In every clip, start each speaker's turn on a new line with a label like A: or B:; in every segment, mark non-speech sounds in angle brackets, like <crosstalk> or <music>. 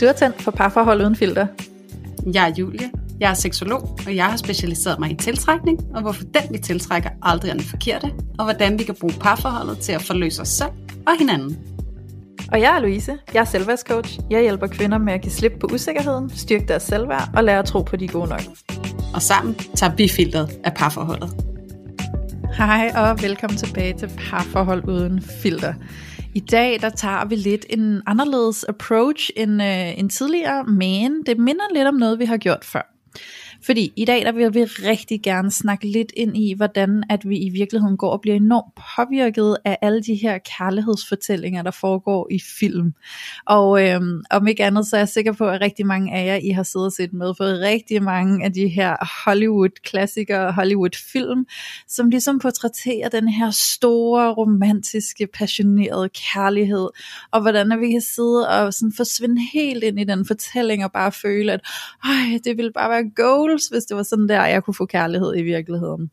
A: Du er tændt for parforhold uden filter.
B: Jeg er Julie. Jeg er seksolog, og jeg har specialiseret mig i tiltrækning, og hvorfor den vi tiltrækker aldrig er den forkerte, og hvordan vi kan bruge parforholdet til at forløse os selv og hinanden.
A: Og jeg er Louise. Jeg er selvværdscoach. Jeg hjælper kvinder med at give slip på usikkerheden, styrke deres selvværd og lære at tro på, de er gode nok.
B: Og sammen tager vi filteret af parforholdet.
A: Hej og velkommen tilbage til Parforhold uden filter. I dag der tager vi lidt en anderledes approach end, øh, end tidligere, men det minder lidt om noget, vi har gjort før. Fordi i dag der vil vi rigtig gerne snakke lidt ind i, hvordan at vi i virkeligheden går og bliver enormt påvirket af alle de her kærlighedsfortællinger, der foregår i film. Og øhm, om ikke andet, så er jeg sikker på, at rigtig mange af jer, I har siddet og set med for rigtig mange af de her Hollywood-klassikere, Hollywood-film, som ligesom portrætterer den her store, romantiske, passionerede kærlighed, og hvordan at vi kan sidde og sådan forsvinde helt ind i den fortælling og bare føle, at det ville bare være go goals, hvis det var sådan der, jeg kunne få kærlighed i virkeligheden.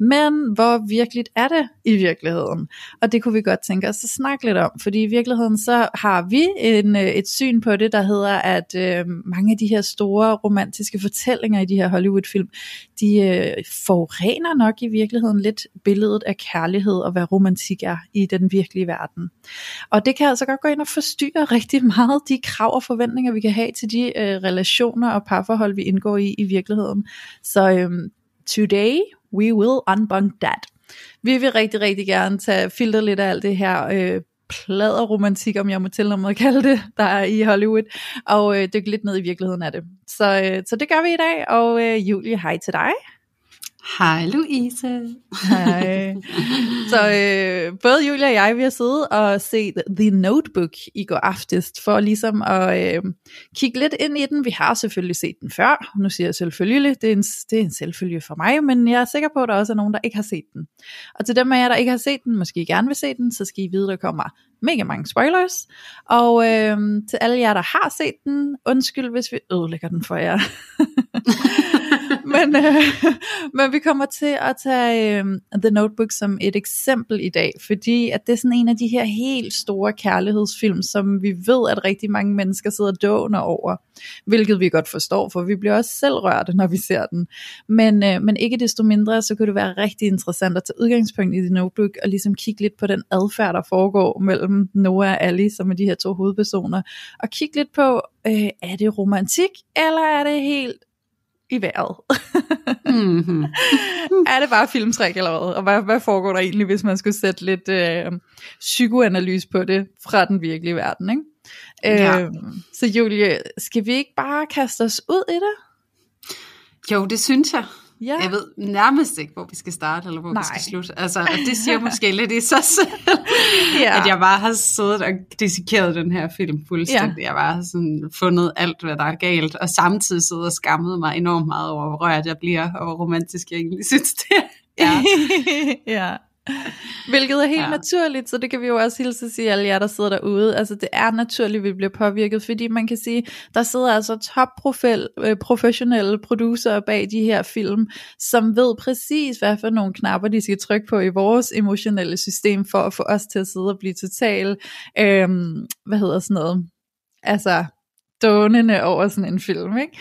A: Men hvor virkeligt er det i virkeligheden? Og det kunne vi godt tænke os at snakke lidt om, fordi i virkeligheden så har vi en, øh, et syn på det, der hedder, at øh, mange af de her store romantiske fortællinger i de her Hollywood-film, de øh, forurener nok i virkeligheden lidt billedet af kærlighed og hvad romantik er i den virkelige verden. Og det kan altså godt gå ind og forstyrre <laughs> rigtig meget de krav og forventninger, vi kan have til de øh, relationer og parforhold, vi indgår i i virkeligheden virkeligheden. Så øhm, today we will unbunk that. Vi vil rigtig, rigtig gerne tage filter lidt af alt det her øh, pladerromantik, om jeg må til at kalde det, der er i Hollywood, og øh, dykke lidt ned i virkeligheden af det. Så, øh, så det gør vi i dag, og øh, Julie, hej til dig.
B: Hej Louise.
A: Hej. Så øh, både Julia og jeg, vi har siddet og set The Notebook i går aftes, for ligesom at øh, kigge lidt ind i den. Vi har selvfølgelig set den før, nu siger jeg selvfølgelig, det er, en, det er en selvfølge for mig, men jeg er sikker på, at der også er nogen, der ikke har set den. Og til dem af jer, der ikke har set den, måske gerne vil se den, så skal I vide, der kommer mega mange spoilers. Og øh, til alle jer, der har set den, undskyld, hvis vi ødelægger den for jer. <laughs> men, øh, <laughs> men vi kommer til at tage øh, The Notebook som et eksempel i dag, fordi at det er sådan en af de her helt store kærlighedsfilm, som vi ved, at rigtig mange mennesker sidder dående over, hvilket vi godt forstår, for vi bliver også selv rørte, når vi ser den. Men, øh, men ikke desto mindre, så kunne det være rigtig interessant at tage udgangspunkt i The Notebook, og ligesom kigge lidt på den adfærd, der foregår mellem Noah og Ali, som er de her to hovedpersoner, og kigge lidt på, øh, er det romantik, eller er det helt i vejret. <laughs> mm-hmm. <laughs> er det bare filmtræk eller hvad? Og hvad, hvad foregår der egentlig, hvis man skulle sætte lidt øh, psykoanalyse på det fra den virkelige verden? Ikke? Ja. Øh, så Julie, skal vi ikke bare kaste os ud i det?
B: Jo, det synes jeg. Ja. Jeg ved nærmest ikke, hvor vi skal starte, eller hvor Nej. vi skal slutte. Altså, og det siger <laughs> måske lidt i sig selv, ja. at jeg bare har siddet og dissekeret den her film fuldstændig. Ja. Jeg bare har sådan fundet alt, hvad der er galt, og samtidig siddet og skammet mig enormt meget over, hvor rørt jeg bliver, og hvor romantisk jeg egentlig synes det er.
A: Ja. <laughs> ja. Hvilket er helt ja. naturligt, så det kan vi jo også hilse sige alle jer, der sidder derude. Altså det er naturligt, at vi bliver påvirket, fordi man kan sige, der sidder altså top øh, professionelle producer bag de her film, som ved præcis, hvad for nogle knapper, de skal trykke på i vores emotionelle system, for at få os til at sidde og blive total, øhm, hvad hedder sådan noget, altså dånende over sådan en film, ikke?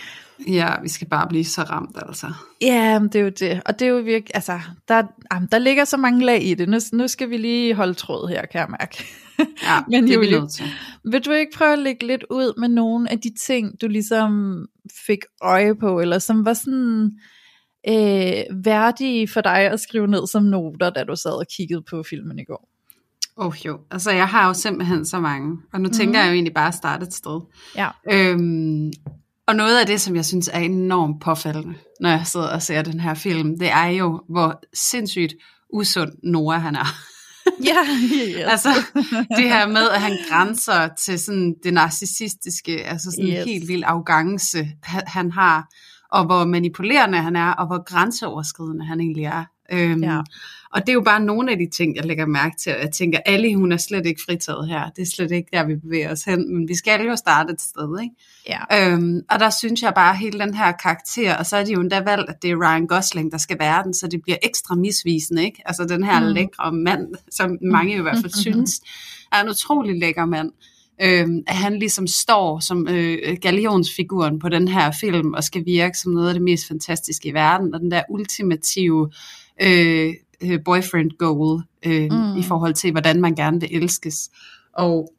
B: Ja, vi skal bare blive så ramt, altså.
A: Ja, det er jo det. Og det er jo virkelig, altså, der, jamen, der ligger så mange lag i det. Nu, nu skal vi lige holde tråd her, kan jeg mærke.
B: Ja, Men <laughs> det er vi nødt til.
A: Vil du ikke prøve at lægge lidt ud med nogle af de ting, du ligesom fik øje på, eller som var sådan øh, værdige for dig at skrive ned som noter, da du sad og kiggede på filmen i går?
B: Åh oh, jo, altså jeg har jo simpelthen så mange, og nu tænker mm. jeg jo egentlig bare at starte et sted.
A: Ja.
B: Øhm, og noget af det, som jeg synes er enormt påfaldende, når jeg sidder og ser den her film, det er jo, hvor sindssygt usund Nora han er. <laughs>
A: Ja, <laughs> yes.
B: altså det her med, at han grænser til sådan det narcissistiske, altså sådan yes. en helt vild arrogance, han har, og hvor manipulerende han er, og hvor grænseoverskridende han egentlig er. Øhm, ja. Og det er jo bare nogle af de ting, jeg lægger mærke til. Jeg tænker, Ali, hun er slet ikke fritaget her. Det er slet ikke der, vi bevæger os hen. Men vi skal jo starte et sted, ikke?
A: Ja.
B: Øhm, og der synes jeg bare, hele den her karakter, og så er de jo endda valgt, at det er Ryan Gosling, der skal være den, så det bliver ekstra misvisende, ikke? Altså den her mm. lækre mand, som mange i hvert fald <laughs> synes, er en utrolig lækker mand. øh, at han ligesom står som øh, galionsfiguren på den her film, og skal virke som noget af det mest fantastiske i verden, og den der ultimative øh, øh boyfriend goal øh, mm. i forhold til, hvordan man gerne vil elskes. Og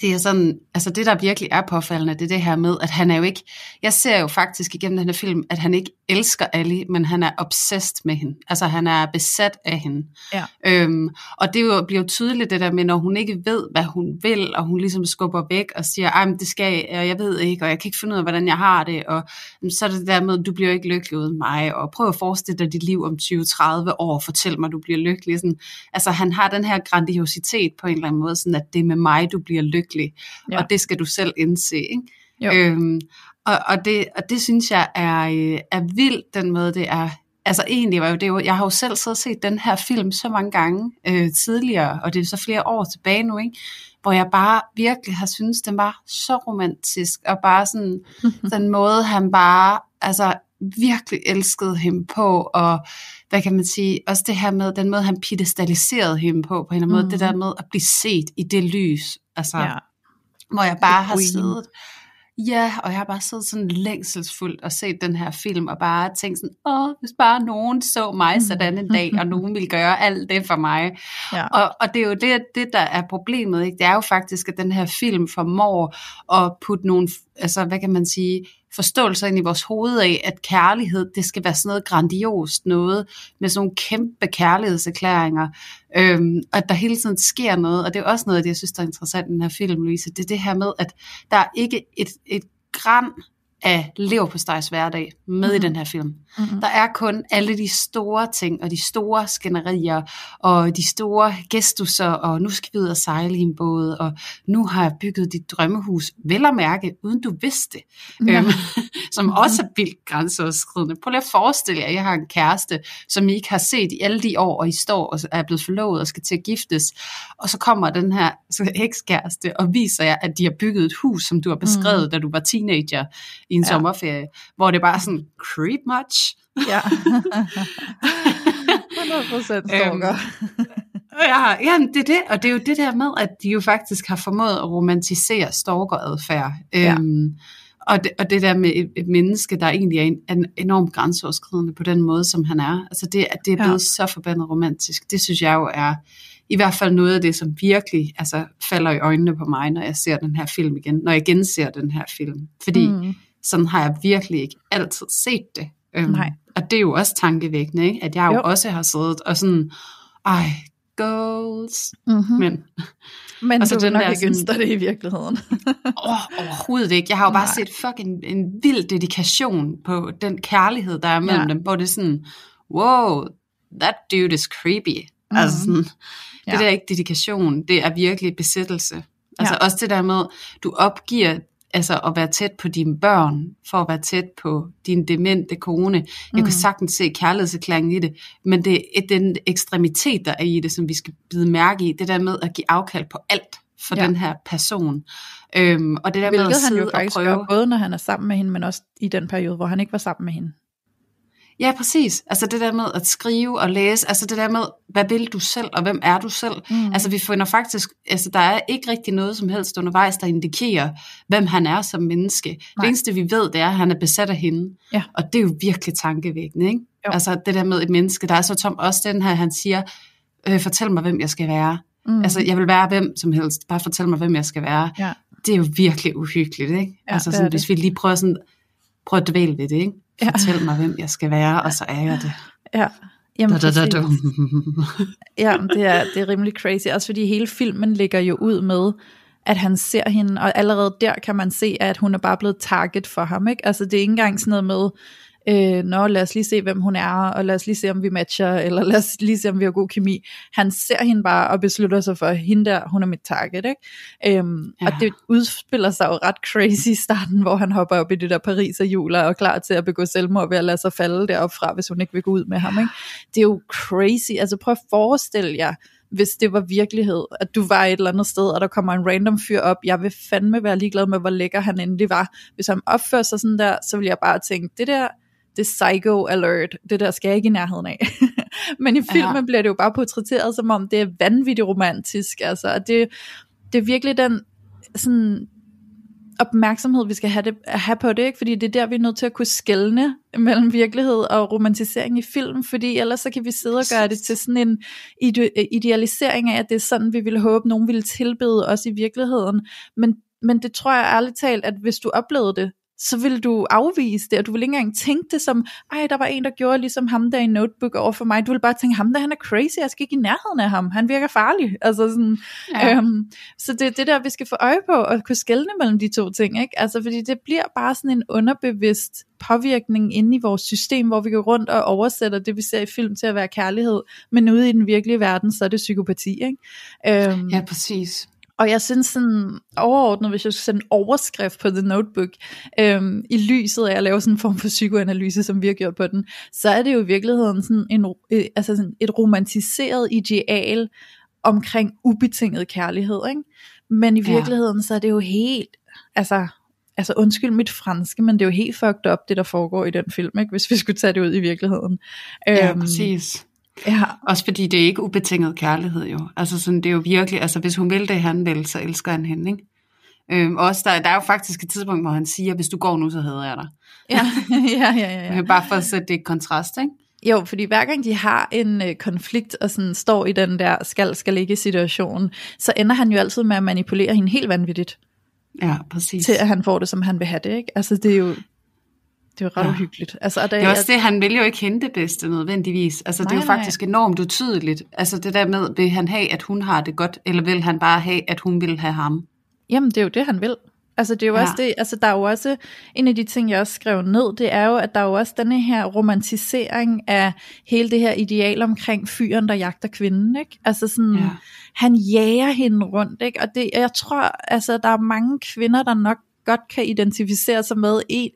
B: det er sådan, altså det der virkelig er påfaldende, det er det her med, at han er jo ikke, jeg ser jo faktisk igennem den her film, at han ikke elsker Ali, men han er obsessed med hende. Altså han er besat af hende.
A: Ja.
B: Øhm, og det jo, bliver jo tydeligt det der med, når hun ikke ved, hvad hun vil, og hun ligesom skubber væk og siger, ej, men det skal jeg, og jeg ved ikke, og jeg kan ikke finde ud af, hvordan jeg har det, og så er det der med, du bliver ikke lykkelig uden mig, og prøv at forestille dig dit liv om 20-30 år, fortæl mig, du bliver lykkelig. Sådan, altså han har den her grandiositet på en eller anden måde, sådan at det er med mig, du bliver lykkelig, ja. og det skal du selv indse. Ikke?
A: Jo.
B: Øhm, og, og, det, og det synes jeg er, øh, er vildt, den måde det er. Altså egentlig var jo det jo, jeg har jo selv så set den her film så mange gange øh, tidligere, og det er så flere år tilbage nu, ikke? hvor jeg bare virkelig har synes den var så romantisk, og bare sådan <laughs> den måde, han bare altså virkelig elskede hende på, og hvad kan man sige, også det her med, den måde, han pedestaliserede hende på, på en eller anden mm. måde, det der med at blive set i det lys, altså, ja. hvor jeg bare har siddet, Ja, og jeg har bare siddet sådan længselsfuldt og set den her film, og bare tænkt sådan, åh, hvis bare nogen så mig sådan en dag, og nogen ville gøre alt det for mig.
A: Ja.
B: Og, og det er jo det, det, der er problemet, ikke? det er jo faktisk, at den her film formår at putte nogle, altså hvad kan man sige, forståelser ind i vores hoved af, at kærlighed, det skal være sådan noget grandiost noget, med sådan nogle kæmpe kærlighedserklæringer, øhm, og at der hele tiden sker noget, og det er også noget af det, jeg synes, der er interessant i den her film, Louise, det er det her med, at der er ikke et, et gram af leverpostejs hverdag med mm-hmm. i mhm. den her film. Mm-hmm. Der er kun alle de store ting, og de store skænderier, og de store gestusser, og nu skal vi ud og sejle i en båd, og nu har jeg bygget dit drømmehus, vel at mærke, uden du vidste, ja. øhm, <laughs> som mm-hmm. også er vildt grænseoverskridende. Prøv lige at forestille jer, at jeg har en kæreste, som I ikke har set i alle de år, og I står og er blevet forlovet og skal til at giftes, og så kommer den her ekskæreste og viser jer, at de har bygget et hus, som du har beskrevet, mm. da du var teenager, i en ja. sommerferie, hvor det bare er sådan, creep much?
A: Ja. <laughs> 100% stalker. Øhm,
B: ja, ja, det er det, og det er jo det der med, at de jo faktisk har formået at romantisere stalkeradfærd. Ja. Øhm, og, det, og det der med et, et menneske, der egentlig er en, en enormt grænseoverskridende på den måde, som han er. Altså det, det er blevet ja. så forbandet romantisk. Det synes jeg jo er i hvert fald noget af det, som virkelig altså, falder i øjnene på mig, når jeg ser den her film igen. Når jeg genser den her film. Fordi mm sådan har jeg virkelig ikke altid set det.
A: Øhm, Nej.
B: Og det er jo også tankevækkende, ikke? at jeg jo. jo også har siddet og sådan, ej, goals.
A: Mm-hmm.
B: Men,
A: men altså, du vil nok der, ikke ønske det i virkeligheden. <laughs>
B: oh, overhovedet ikke. Jeg har jo bare Nej. set fucking en vild dedikation på den kærlighed, der er mellem ja. dem, hvor det er sådan, wow, that dude is creepy. Mm-hmm. Altså sådan, det ja. der er ikke dedikation, det er virkelig besættelse. Altså ja. også det der med, du opgiver altså at være tæt på dine børn, for at være tæt på din demente kone. Jeg mm. kan sagtens se kærlighedserklæringen i det, men det er den ekstremitet, der er i det, som vi skal bide mærke i, det der med at give afkald på alt for ja. den her person. Øhm, og det der
A: Hvilket
B: med at
A: han jo faktisk prøve... gør, både når han er sammen med hende, men også i den periode, hvor han ikke var sammen med hende.
B: Ja, præcis. Altså det der med at skrive og læse, altså det der med, hvad vil du selv, og hvem er du selv? Mm. Altså vi finder faktisk, altså der er ikke rigtig noget som helst undervejs, der indikerer, hvem han er som menneske. Nej. Det eneste vi ved, det er, at han er besat af hende.
A: Ja.
B: Og det er jo virkelig tankevækkende, ikke? Jo. Altså det der med et menneske, der er så tom, også den her, han siger, øh, fortæl mig, hvem jeg skal være. Mm. Altså jeg vil være hvem som helst, bare fortæl mig, hvem jeg skal være.
A: Ja.
B: Det er jo virkelig uhyggeligt, ikke? Ja, altså sådan, hvis vi lige prøver sådan, prøver at dvæle ved det, ikke? Ja. Fortæl mig, hvem jeg skal være, og så er jeg det.
A: Ja. Jamen, da, da, da, da. ja, det er, det er rimelig crazy. Også fordi hele filmen ligger jo ud med, at han ser hende, og allerede der kan man se, at hun er bare blevet target for ham. Ikke? Altså det er ikke engang sådan noget med, øh, nå lad os lige se hvem hun er, og lad os lige se om vi matcher, eller lad os lige se om vi har god kemi. Han ser hende bare og beslutter sig for, at hende der, hun er mit target. Ikke? Øhm, ja. Og det udspiller sig jo ret crazy i starten, hvor han hopper op i det der Paris og juler og er klar til at begå selvmord ved at lade sig falde derop fra, hvis hun ikke vil gå ud med ham. Ikke? Det er jo crazy. Altså prøv at forestille jer, hvis det var virkelighed, at du var et eller andet sted, og der kommer en random fyr op, jeg vil fandme være ligeglad med, hvor lækker han endelig var. Hvis han opfører sig sådan der, så vil jeg bare tænke, det der, det psycho alert, det der skal jeg ikke i nærheden af. <laughs> Men i filmen ja. bliver det jo bare portrætteret, som om det er vanvittigt romantisk, altså, det, det er virkelig den sådan opmærksomhed, vi skal have, det, have på det, ikke? fordi det er der, vi er nødt til at kunne skelne mellem virkelighed og romantisering i film, fordi ellers så kan vi sidde og gøre det til sådan en ide- idealisering af, at det er sådan, vi ville håbe, nogen ville tilbede os i virkeligheden, men men det tror jeg ærligt talt, at hvis du oplevede det, så vil du afvise det, og du vil ikke engang tænke det som, ej, der var en, der gjorde ligesom ham der i Notebook over for mig. Du vil bare tænke, ham der, han er crazy, jeg skal ikke i nærheden af ham, han virker farlig. Altså sådan, ja. øhm, så det er det der, vi skal få øje på, og kunne skelne mellem de to ting, ikke? Altså, fordi det bliver bare sådan en underbevidst påvirkning inde i vores system, hvor vi går rundt og oversætter det, vi ser i film til at være kærlighed, men ude i den virkelige verden, så er det psykopati, ikke?
B: Øhm, ja, præcis.
A: Og jeg synes sådan overordnet, hvis jeg skulle sætte en overskrift på The Notebook, øhm, i lyset af at lave sådan en form for psykoanalyse, som vi har gjort på den, så er det jo i virkeligheden sådan, en, øh, altså sådan et romantiseret ideal omkring ubetinget kærlighed. Ikke? Men i virkeligheden, ja. så er det jo helt, altså, altså undskyld mit franske, men det er jo helt fucked up, det der foregår i den film, ikke? hvis vi skulle tage det ud i virkeligheden.
B: Ja, øhm, præcis. Ja. Også fordi det er ikke ubetinget kærlighed jo. Altså sådan, det er jo virkelig, altså hvis hun vil det, han vil, så elsker han hende, ikke? Øhm, også der, der er jo faktisk et tidspunkt, hvor han siger, hvis du går nu, så hader jeg dig.
A: Ja, <laughs> ja, ja. ja, ja.
B: Bare for at sætte det i kontrast, ikke?
A: Jo, fordi hver gang de har en øh, konflikt og sådan står i den der skal skal ikke situation, så ender han jo altid med at manipulere hende helt vanvittigt.
B: Ja, præcis.
A: Til at han får det, som han vil have det, ikke? Altså det er jo, det er jo ret ja. uhyggeligt. Altså,
B: det, det er også det, han vil jo ikke hente det bedste nødvendigvis. Altså, nej, det er jo faktisk nej. enormt utydeligt. Altså det der med, vil han have, at hun har det godt, eller vil han bare have, at hun vil have ham?
A: Jamen, det er jo det, han vil. Altså det er jo ja. også det, altså der er jo også, en af de ting, jeg også skrev ned, det er jo, at der er jo også denne her romantisering af hele det her ideal omkring fyren, der jagter kvinden, ikke? Altså sådan, ja. han jager hende rundt, ikke? Og det, jeg tror, altså der er mange kvinder, der nok godt kan identificere sig med et,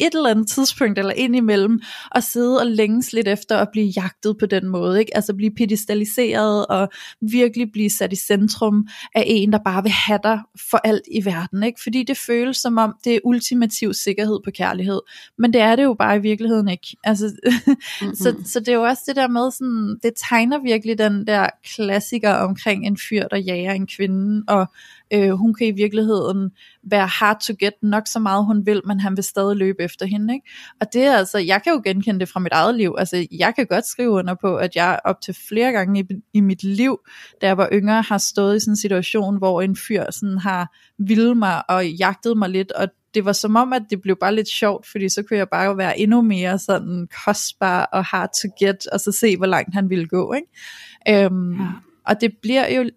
A: et eller andet tidspunkt eller ind imellem, og sidde og længes lidt efter at blive jagtet på den måde, ikke? altså blive pedestaliseret og virkelig blive sat i centrum af en, der bare vil have dig for alt i verden, ikke? fordi det føles som om, det er ultimativ sikkerhed på kærlighed, men det er det jo bare i virkeligheden ikke. Altså, mm-hmm. <laughs> så, så det er jo også det der med, sådan, det tegner virkelig den der klassiker omkring en fyr, der jager en kvinde, og Øh, hun kan i virkeligheden være hard to get nok så meget hun vil, men han vil stadig løbe efter hende. Ikke? Og det er altså, jeg kan jo genkende det fra mit eget liv. Altså, jeg kan godt skrive under på, at jeg op til flere gange i, i mit liv, da jeg var yngre, har stået i sådan en situation, hvor en fyr sådan har vildt mig og jagtet mig lidt, og det var som om, at det blev bare lidt sjovt, fordi så kunne jeg bare være endnu mere sådan kostbar og hard to get, og så se, hvor langt han ville gå. Ikke? Øhm, ja. Og det bliver jo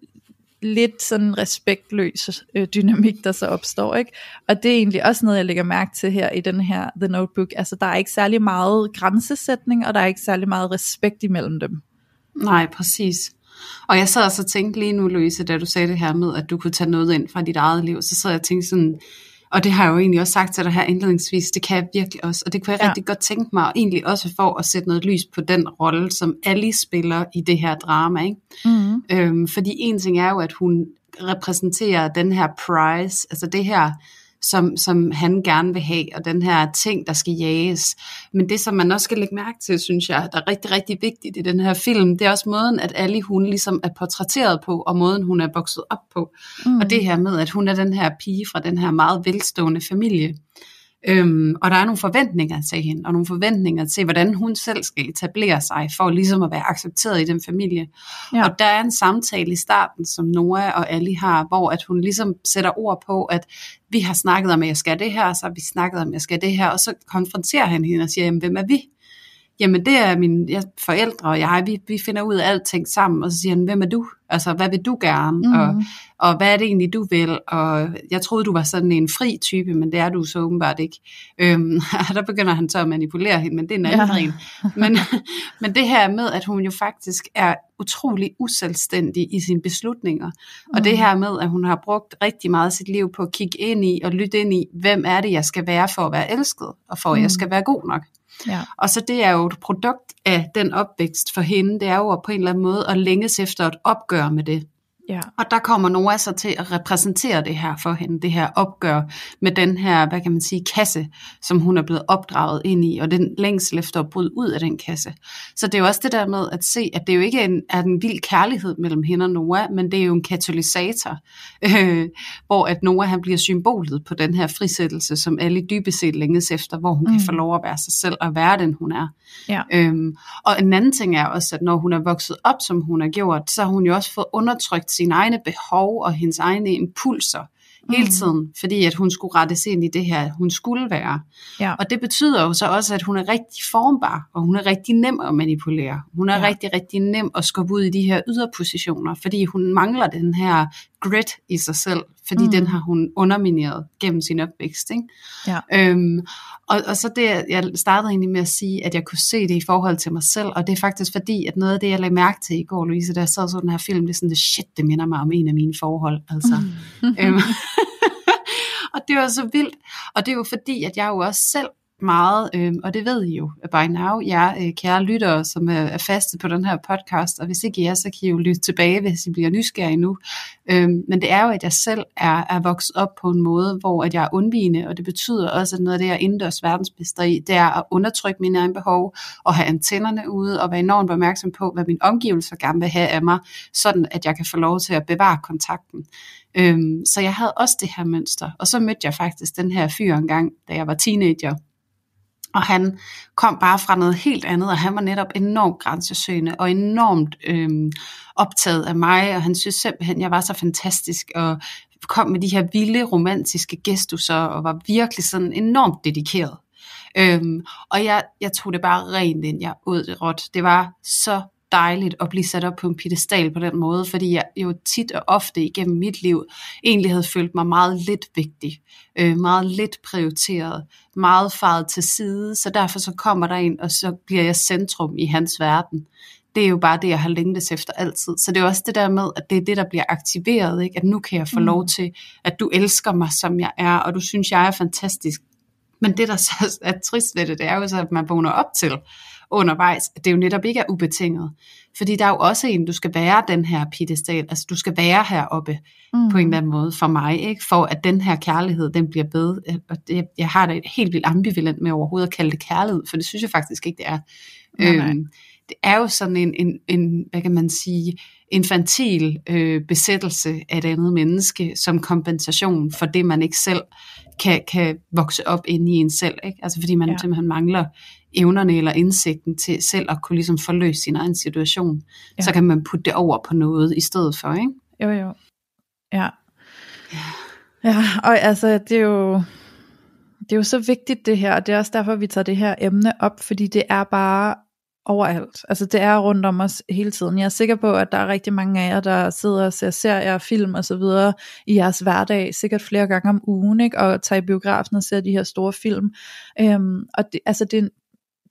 A: lidt sådan respektløs øh, dynamik, der så opstår, ikke? Og det er egentlig også noget, jeg lægger mærke til her i den her The Notebook. Altså, der er ikke særlig meget grænsesætning, og der er ikke særlig meget respekt imellem dem.
B: Nej, præcis. Og jeg sad og så tænkte lige nu, Louise, da du sagde det her med, at du kunne tage noget ind fra dit eget liv, så sad jeg og tænkte sådan, og det har jeg jo egentlig også sagt til dig her indledningsvis, det kan jeg virkelig også, og det kunne jeg ja. rigtig godt tænke mig, og egentlig også for at sætte noget lys på den rolle, som Ali spiller i det her drama. Ikke? Mm. Øhm, fordi en ting er jo, at hun repræsenterer den her prize, altså det her som, som han gerne vil have, og den her ting, der skal jages. Men det, som man også skal lægge mærke til, synes jeg, der er rigtig, rigtig vigtigt i den her film, det er også måden, at Ali hun ligesom er portrætteret på, og måden hun er vokset op på. Mm. Og det her med, at hun er den her pige fra den her meget velstående familie. Øhm, og der er nogle forventninger til hende, og nogle forventninger til, hvordan hun selv skal etablere sig, for ligesom at være accepteret i den familie. Ja. Og der er en samtale i starten, som Noah og Ali har, hvor at hun ligesom sætter ord på, at vi har snakket om, at jeg skal det her, og så har vi snakket om, at jeg skal det her, og så konfronterer han hende og siger, jamen, hvem er vi? Jamen det er mine jeg, forældre og jeg, vi, vi finder ud af alting sammen, og så siger han, hvem er du? Altså, hvad vil du gerne? Mm. Og, og hvad er det egentlig, du vil? Og jeg troede, du var sådan en fri type, men det er du så åbenbart ikke. Øhm, <laughs> der begynder han så at manipulere hende, men det er en anden ja. Men, <laughs> men det her med, at hun jo faktisk er utrolig uselvstændig i sine beslutninger, mm. og det her med, at hun har brugt rigtig meget af sit liv på at kigge ind i og lytte ind i, hvem er det, jeg skal være for at være elsket, og for at mm. jeg skal være god nok. Ja. Og så det er jo et produkt af den opvækst for hende, det er jo på en eller anden måde at længes efter et opgør med det. Ja. Og der kommer Noah så til at repræsentere det her for hende, det her opgør med den her, hvad kan man sige, kasse, som hun er blevet opdraget ind i, og den længsel efter at bryde ud af den kasse. Så det er jo også det der med at se, at det jo ikke er en, er en vild kærlighed mellem hende og Noah, men det er jo en katalysator, øh, hvor at Noah han bliver symbolet på den her frisættelse, som alle dybest set længes efter, hvor hun mm. kan få lov at være sig selv og være den, hun er. Ja. Øhm, og en anden ting er også, at når hun er vokset op, som hun har gjort, så har hun jo også fået undertrykt sine egne behov og hendes egne impulser hele mm. tiden, fordi at hun skulle rettes ind i det her, hun skulle være. Ja. Og det betyder jo så også, at hun er rigtig formbar, og hun er rigtig nem at manipulere. Hun er ja. rigtig, rigtig nem at skubbe ud i de her yderpositioner, fordi hun mangler den her grit i sig selv, fordi mm. den har hun undermineret gennem sin opvækst. Ikke? Ja. Øhm, og, og så det, jeg startede egentlig med at sige, at jeg kunne se det i forhold til mig selv, og det er faktisk fordi, at noget af det, jeg lagde mærke til i går, Louise, da jeg sad så den her film, det er sådan, det shit, det minder mig om en af mine forhold. Altså. Mm. øhm, <laughs> og det var så vildt, og det er jo fordi, at jeg jo også selv meget, øh, og det ved I jo by now, jer øh, kære lyttere, som er, er faste på den her podcast, og hvis ikke I er, så kan I jo lytte tilbage, hvis I bliver nysgerrige nu. Øh, men det er jo, at jeg selv er, er vokset op på en måde, hvor at jeg er undvigende, og det betyder også, at noget af det, jeg er indendørs verdensmester i, det er at undertrykke mine egne behov, og have antennerne ude, og være enormt opmærksom på, hvad min omgivelser gerne vil have af mig, sådan at jeg kan få lov til at bevare kontakten. Øhm, så jeg havde også det her mønster, og så mødte jeg faktisk den her fyr engang, da jeg var teenager, og han kom bare fra noget helt andet, og han var netop enormt grænsesøgende og enormt øhm, optaget af mig, og han synes simpelthen, jeg var så fantastisk, og kom med de her vilde romantiske gestusser, og var virkelig sådan enormt dedikeret. Øhm, og jeg, jeg tog det bare rent ind, jeg ud det råt. Det var så dejligt at blive sat op på en pedestal på den måde, fordi jeg jo tit og ofte igennem mit liv egentlig havde følt mig meget lidt vigtig, øh, meget lidt prioriteret, meget faret til side, så derfor så kommer der ind, og så bliver jeg centrum i hans verden. Det er jo bare det, jeg har længtes efter altid. Så det er også det der med, at det er det, der bliver aktiveret, ikke? at nu kan jeg få mm. lov til, at du elsker mig, som jeg er, og du synes, jeg er fantastisk. Men det, der så er trist ved det, det er jo så, at man vågner op til, undervejs, at det jo netop ikke er ubetinget. Fordi der er jo også en, du skal være den her pedestal, altså du skal være heroppe mm. på en eller anden måde for mig, ikke? for at den her kærlighed, den bliver bedre. Og det, jeg har det helt vildt ambivalent med overhovedet at kalde det kærlighed, for det synes jeg faktisk ikke, det er. Nej, nej. Øhm, det er jo sådan en, en, en hvad kan man sige, infantil øh, besættelse af et andet menneske som kompensation for det, man ikke selv kan, kan vokse op ind i en selv. Ikke? Altså fordi man ja. simpelthen mangler evnerne eller indsigten til selv at kunne ligesom forløse sin egen situation. Ja. Så kan man putte det over på noget i stedet for. Ikke?
A: Jo, jo. Ja. Ja, ja og altså det er jo det er jo så vigtigt det her, og det er også derfor, vi tager det her emne op, fordi det er bare overalt. Altså det er rundt om os hele tiden. Jeg er sikker på, at der er rigtig mange af jer, der sidder og ser serier, film og så videre i jeres hverdag, sikkert flere gange om ugen, ikke? og tager i biografen og ser de her store film. Øhm, og det, altså det,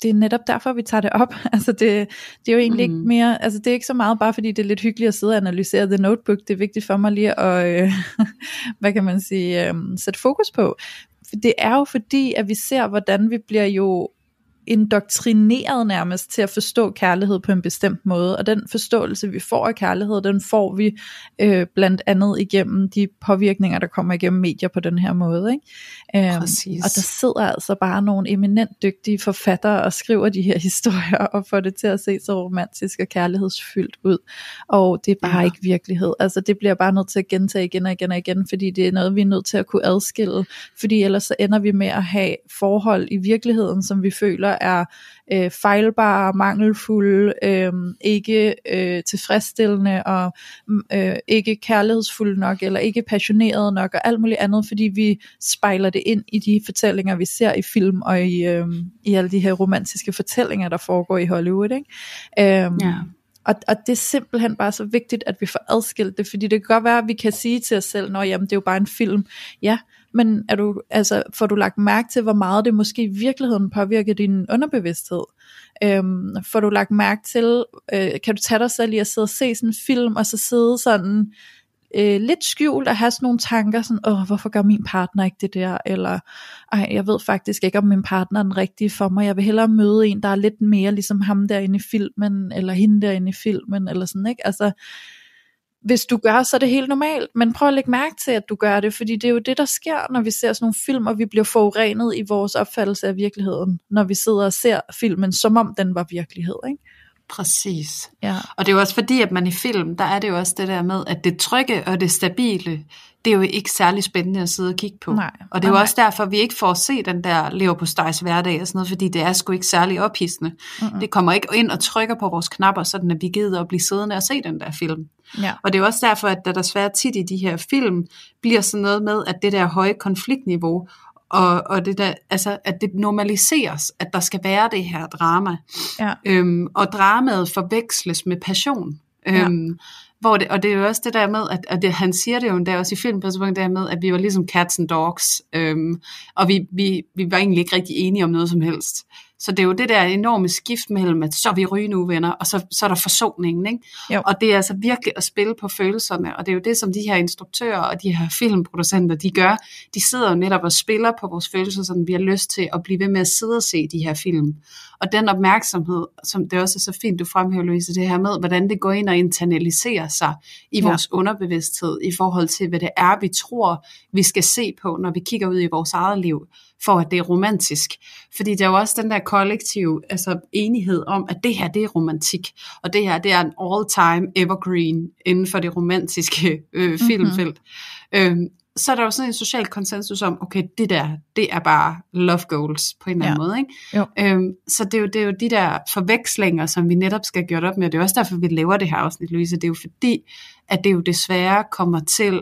A: det er netop derfor, vi tager det op. <laughs> Altså det, det er jo egentlig mm. ikke mere, altså det er ikke så meget bare fordi det er lidt hyggeligt at sidde og analysere The Notebook. Det er vigtigt for mig lige at, øh, <laughs> hvad kan man sige, øh, sætte fokus på. Det er jo fordi, at vi ser, hvordan vi bliver jo indoktrineret nærmest til at forstå kærlighed på en bestemt måde, og den forståelse vi får af kærlighed, den får vi øh, blandt andet igennem de påvirkninger, der kommer igennem medier på den her måde. Ikke? Øhm, og der sidder altså bare nogle eminent dygtige forfattere og skriver de her <laughs> historier og får det til at se så romantisk og kærlighedsfyldt ud, og det er bare ja. ikke virkelighed. Altså det bliver bare nødt til at gentage igen og igen og igen, fordi det er noget, vi er nødt til at kunne adskille, fordi ellers så ender vi med at have forhold i virkeligheden, som vi føler er øh, fejlbare, mangelfulde, øh, ikke øh, tilfredsstillende og mm, øh, ikke kærlighedsfulde nok, eller ikke passionerede nok, og alt muligt andet, fordi vi spejler det ind i de fortællinger, vi ser i film, og i, øh, i alle de her romantiske fortællinger, der foregår i Hollywood. Ikke? Øh, ja. Og, og det er simpelthen bare så vigtigt, at vi får adskilt det, fordi det kan godt være, at vi kan sige til os selv, når jamen det er jo bare en film. Ja, men er du, altså, får du lagt mærke til, hvor meget det måske i virkeligheden påvirker din underbevidsthed? Øhm, får du lagt mærke til, øh, kan du tage dig selv i at sidde og se sådan en film, og så sidde sådan øh, lidt skjult og have sådan nogle tanker, sådan, åh, hvorfor gør min partner ikke det der, eller, ej, jeg ved faktisk ikke, om min partner er den rigtige for mig, jeg vil hellere møde en, der er lidt mere ligesom ham derinde i filmen, eller hende derinde i filmen, eller sådan, ikke? Altså, hvis du gør, så er det helt normalt, men prøv at lægge mærke til, at du gør det, fordi det er jo det, der sker, når vi ser sådan nogle film, og vi bliver forurenet i vores opfattelse af virkeligheden, når vi sidder og ser filmen, som om den var virkelighed, ikke?
B: Præcis.
A: Ja.
B: Og det er jo også fordi, at man i film, der er det jo også det der med, at det trygge og det stabile, det er jo ikke særlig spændende at sidde og kigge på.
A: Nej.
B: Og det er jo
A: Nej.
B: også derfor, at vi ikke får at se den der lever på stejs hverdag og sådan noget, fordi det er sgu ikke særlig ophidsende. Mm-hmm. Det kommer ikke ind og trykker på vores knapper, sådan at vi gider at blive siddende og se den der film.
A: Ja.
B: Og det er også derfor, at der desværre tit i de her film, bliver sådan noget med, at det der høje konfliktniveau, og, og det der, altså, at det normaliseres, at der skal være det her drama.
A: Ja.
B: Øhm, og dramaet forveksles med passion. Øhm, hvor det, og det er jo også det der med, at, at det, han siger det jo endda også i filmen på et tidspunkt, der med, at vi var ligesom cats and dogs, øhm, og vi, vi, vi var egentlig ikke rigtig enige om noget som helst. Så det er jo det der enorme skift mellem, at så er vi ryge nu, venner, og så, så er der forsoningen. Ikke?
A: Jo.
B: Og det er altså virkelig at spille på følelserne, og det er jo det, som de her instruktører og de her filmproducenter, de gør. De sidder jo netop og spiller på vores følelser, så vi har lyst til at blive ved med at sidde og se de her film. Og den opmærksomhed, som det også er så fint, du fremhæver, Louise, det her med, hvordan det går ind og internaliserer sig i
A: Ja.
B: vores underbevidsthed, i forhold til, hvad det er, vi tror, vi skal se på, når vi kigger ud i vores eget liv, for at det er romantisk. Fordi der er jo også den der kollektiv altså enighed om, at det her, det er romantik, og det her, det er en all-time evergreen inden for det romantiske øh, filmfelt. Mm-hmm. Øhm, så er der jo sådan en social konsensus om, okay, det der, det er bare love goals på en eller anden
A: Ja.
B: måde. Ikke?
A: Jo.
B: Øhm, så det er, jo, det er jo de der forvekslinger, som vi netop skal gøre op med, og det er også derfor, vi laver det her afsnit, Louise. Det er jo fordi, at det jo desværre kommer til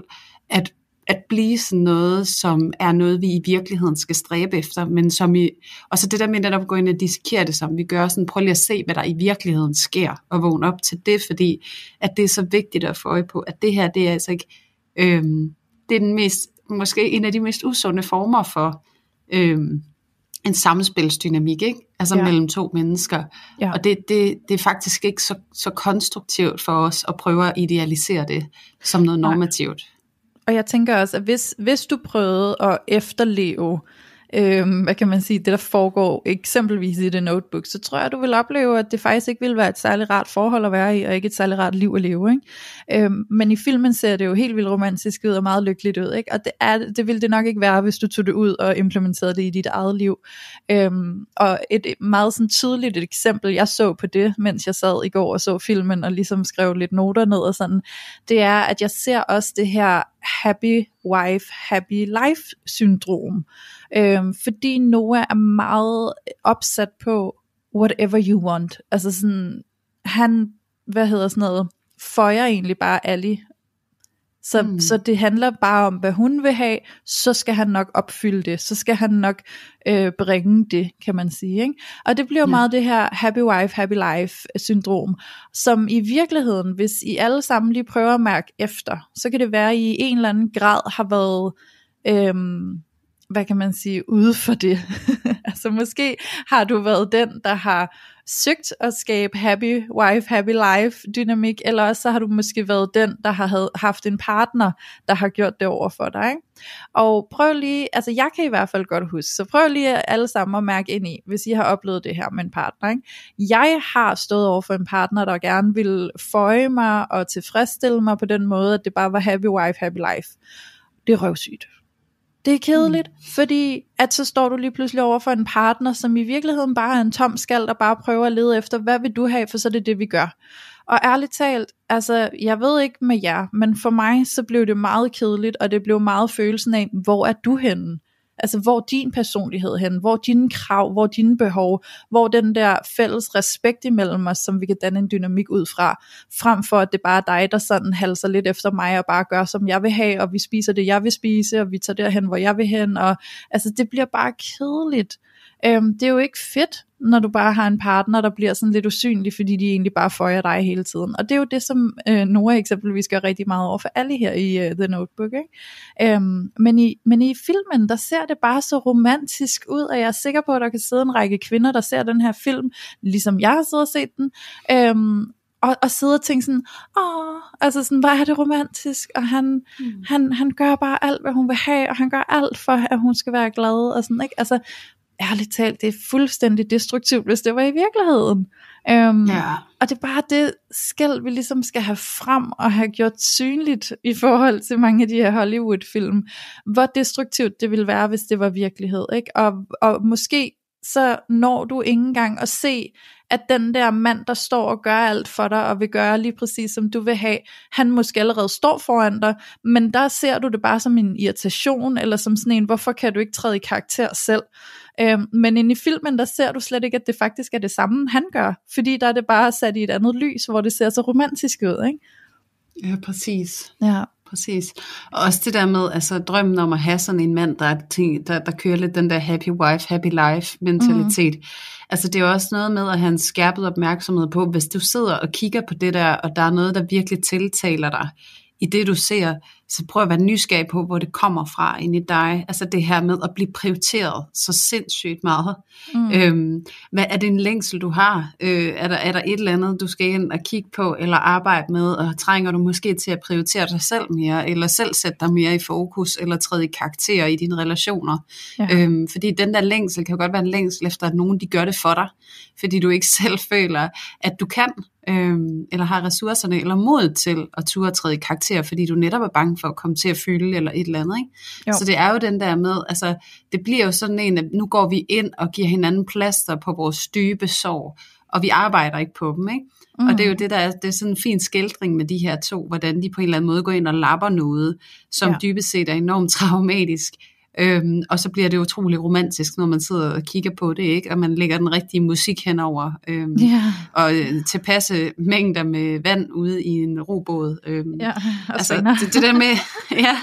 B: at, at blive sådan noget, som er noget, vi i virkeligheden skal stræbe efter, men som i, og så det der med netop at gå ind og dissekere det, som vi gør, sådan prøv lige at se, hvad der i virkeligheden sker, og vågne op til det, fordi at det er så vigtigt at få øje på, at det her, det er altså ikke, øhm, det er den mest, måske en af de mest usunde former for øhm, en samspilsdynamik, ikke? Altså
A: Ja.
B: mellem to mennesker.
A: Ja.
B: Og det, det, det er faktisk ikke så, så konstruktivt for os at prøve at idealisere det som noget
A: Nej. Og jeg tænker også, at hvis, hvis du prøvede at efterleve, øh, hvad kan man sige, det der foregår eksempelvis i det Notebook, så tror jeg, du vil opleve, at det faktisk ikke vil være et særligt rart forhold at være i, og ikke et særligt rart liv at leve. Ikke? Øh, men i filmen ser det jo helt vildt romantisk ud og meget lykkeligt ud, ikke? og det, er, det ville det nok ikke være, hvis du tog det ud og implementerede det i dit eget liv. Øh, og et meget sådan tydeligt et eksempel, jeg så på det, mens jeg sad i går og så filmen, og ligesom skrev lidt noter ned og sådan, det er, at jeg ser også det her happy wife, happy life syndrom. Øhm, fordi Noah er meget opsat på whatever you want. Altså sådan, han, hvad hedder sådan noget, føjer egentlig bare Ali. Så, mm. Så det handler bare om, hvad hun vil have, så skal han nok opfylde det, så skal han nok øh, bringe det, kan man sige. Ikke? Og det bliver
B: Ja.
A: meget det her happy wife, happy life syndrom, som i virkeligheden, hvis I alle sammen lige prøver at mærke efter, så kan det være, at I i en eller anden grad har været, øhm, hvad kan man sige, ude for det. <laughs> <laughs> Så måske har du været den, der har søgt at skabe happy wife, happy life dynamik, eller også så har du måske været den, der har havde- haft en partner, der har gjort det over for dig. Ikke? Og prøv lige, altså jeg kan i hvert fald godt huske, så prøv lige alle sammen at mærke ind i, hvis I har oplevet det her med en partner. Ikke? Jeg har stået over for en partner, der gerne ville føje mig og tilfredsstille mig på den måde, at det bare var happy wife, happy life. Det er røvsygt. Det er kedeligt, mm. fordi at så står du lige pludselig over for en partner, som i virkeligheden bare er en tom skal, der bare prøver at lede efter, hvad vil du have, for så er det det, vi gør. Og ærligt talt, altså jeg ved ikke med jer, men for mig så blev det meget kedeligt, og det blev meget følelsen af, hvor er du henne? Altså hvor din personlighed hen, hvor dine krav, hvor dine behov, hvor den der fælles respekt imellem os, som vi kan danne en dynamik ud fra, frem for at det bare er dig, der sådan halser lidt efter mig og bare gør, som jeg vil have, og vi spiser det, jeg vil spise, og vi tager derhen, hvor jeg vil hen, og altså det bliver bare kedeligt. Øhm, det er jo ikke fedt, når du bare har en partner, der bliver sådan lidt usynlig, fordi de egentlig bare føjer dig hele tiden. Og det er jo det, som øh, Nora eksempelvis gør rigtig meget over for alle her i uh, The Notebook. Ikke? Øhm, men, i, men i filmen, der ser det bare så romantisk ud, og jeg er sikker på, at der kan sidde en række kvinder, der ser den her film, ligesom jeg har siddet og set den, øhm, og, og sidde og tænke sådan, åh, altså sådan, hvor er det romantisk, og han, mm. han, han gør bare alt, hvad hun vil have, og han gør alt for, at hun skal være glad, og sådan, ikke? Altså, ærligt talt, det er fuldstændig destruktivt, hvis det var i virkeligheden. Øhm,
B: Ja.
A: og det er bare det skæld, vi ligesom skal have frem og have gjort synligt i forhold til mange af de her Hollywood-film. Hvor destruktivt det ville være, hvis det var virkelighed. Ikke? Og, og måske så når du ikke engang at se, at den der mand, der står og gør alt for dig, og vil gøre lige præcis som du vil have, han måske allerede står foran dig, men der ser du det bare som en irritation, eller som sådan en, hvorfor kan du ikke træde i karakter selv? Øhm, men inde i filmen, der ser du slet ikke, at det faktisk er det samme, han gør, fordi der er det bare sat i et andet lys, hvor det ser så romantisk ud, ikke?
B: Ja, præcis.
A: Ja.
B: Præcis. Og også det der med, altså drømmen om at have sådan en mand, der, er ting, der, der kører lidt den der happy wife, happy life mentalitet. Mm. Altså det er jo også noget med at have en skærpet opmærksomhed på, hvis du sidder og kigger på det der, og der er noget, der virkelig tiltaler dig i det du ser, så prøv at være nysgerrig på, hvor det kommer fra ind i dig. Altså det her med at blive prioriteret så sindssygt meget. Mm. Øhm, hvad er det en længsel, du har? Øh, er, der, er der et eller andet, du skal ind og kigge på, eller arbejde med, og trænger du måske til at prioritere dig selv mere, eller selv sætte dig mere i fokus, eller træde i karakter i dine relationer? Ja. Øhm, fordi den der længsel kan jo godt være en længsel efter, at nogen de gør det for dig, fordi du ikke <laughs> selv føler, at du kan, øhm, eller har ressourcerne, eller mod til at turde træde i karakter, fordi du netop er bange for at komme til at føle, eller et eller andet. Ikke? Så det er jo den der med, altså det bliver jo sådan en, at nu går vi ind og giver hinanden plaster på vores dybe sorg, og vi arbejder ikke på dem, ikke? Mm. Og det er jo det, der er, det er sådan en fin skildring med de her to, hvordan de på en eller anden måde går ind og lapper noget, som ja. dybest set er enormt <laughs> traumatisk, Øhm, og så bliver det utrolig romantisk, når man sidder og kigger på det, ikke? og man lægger den rigtige musik henover, øhm,
A: ja.
B: og øh, tilpasse mængder med vand ude i en robåd. Øhm,
A: ja,
B: altså, det, det, der med, <laughs> ja,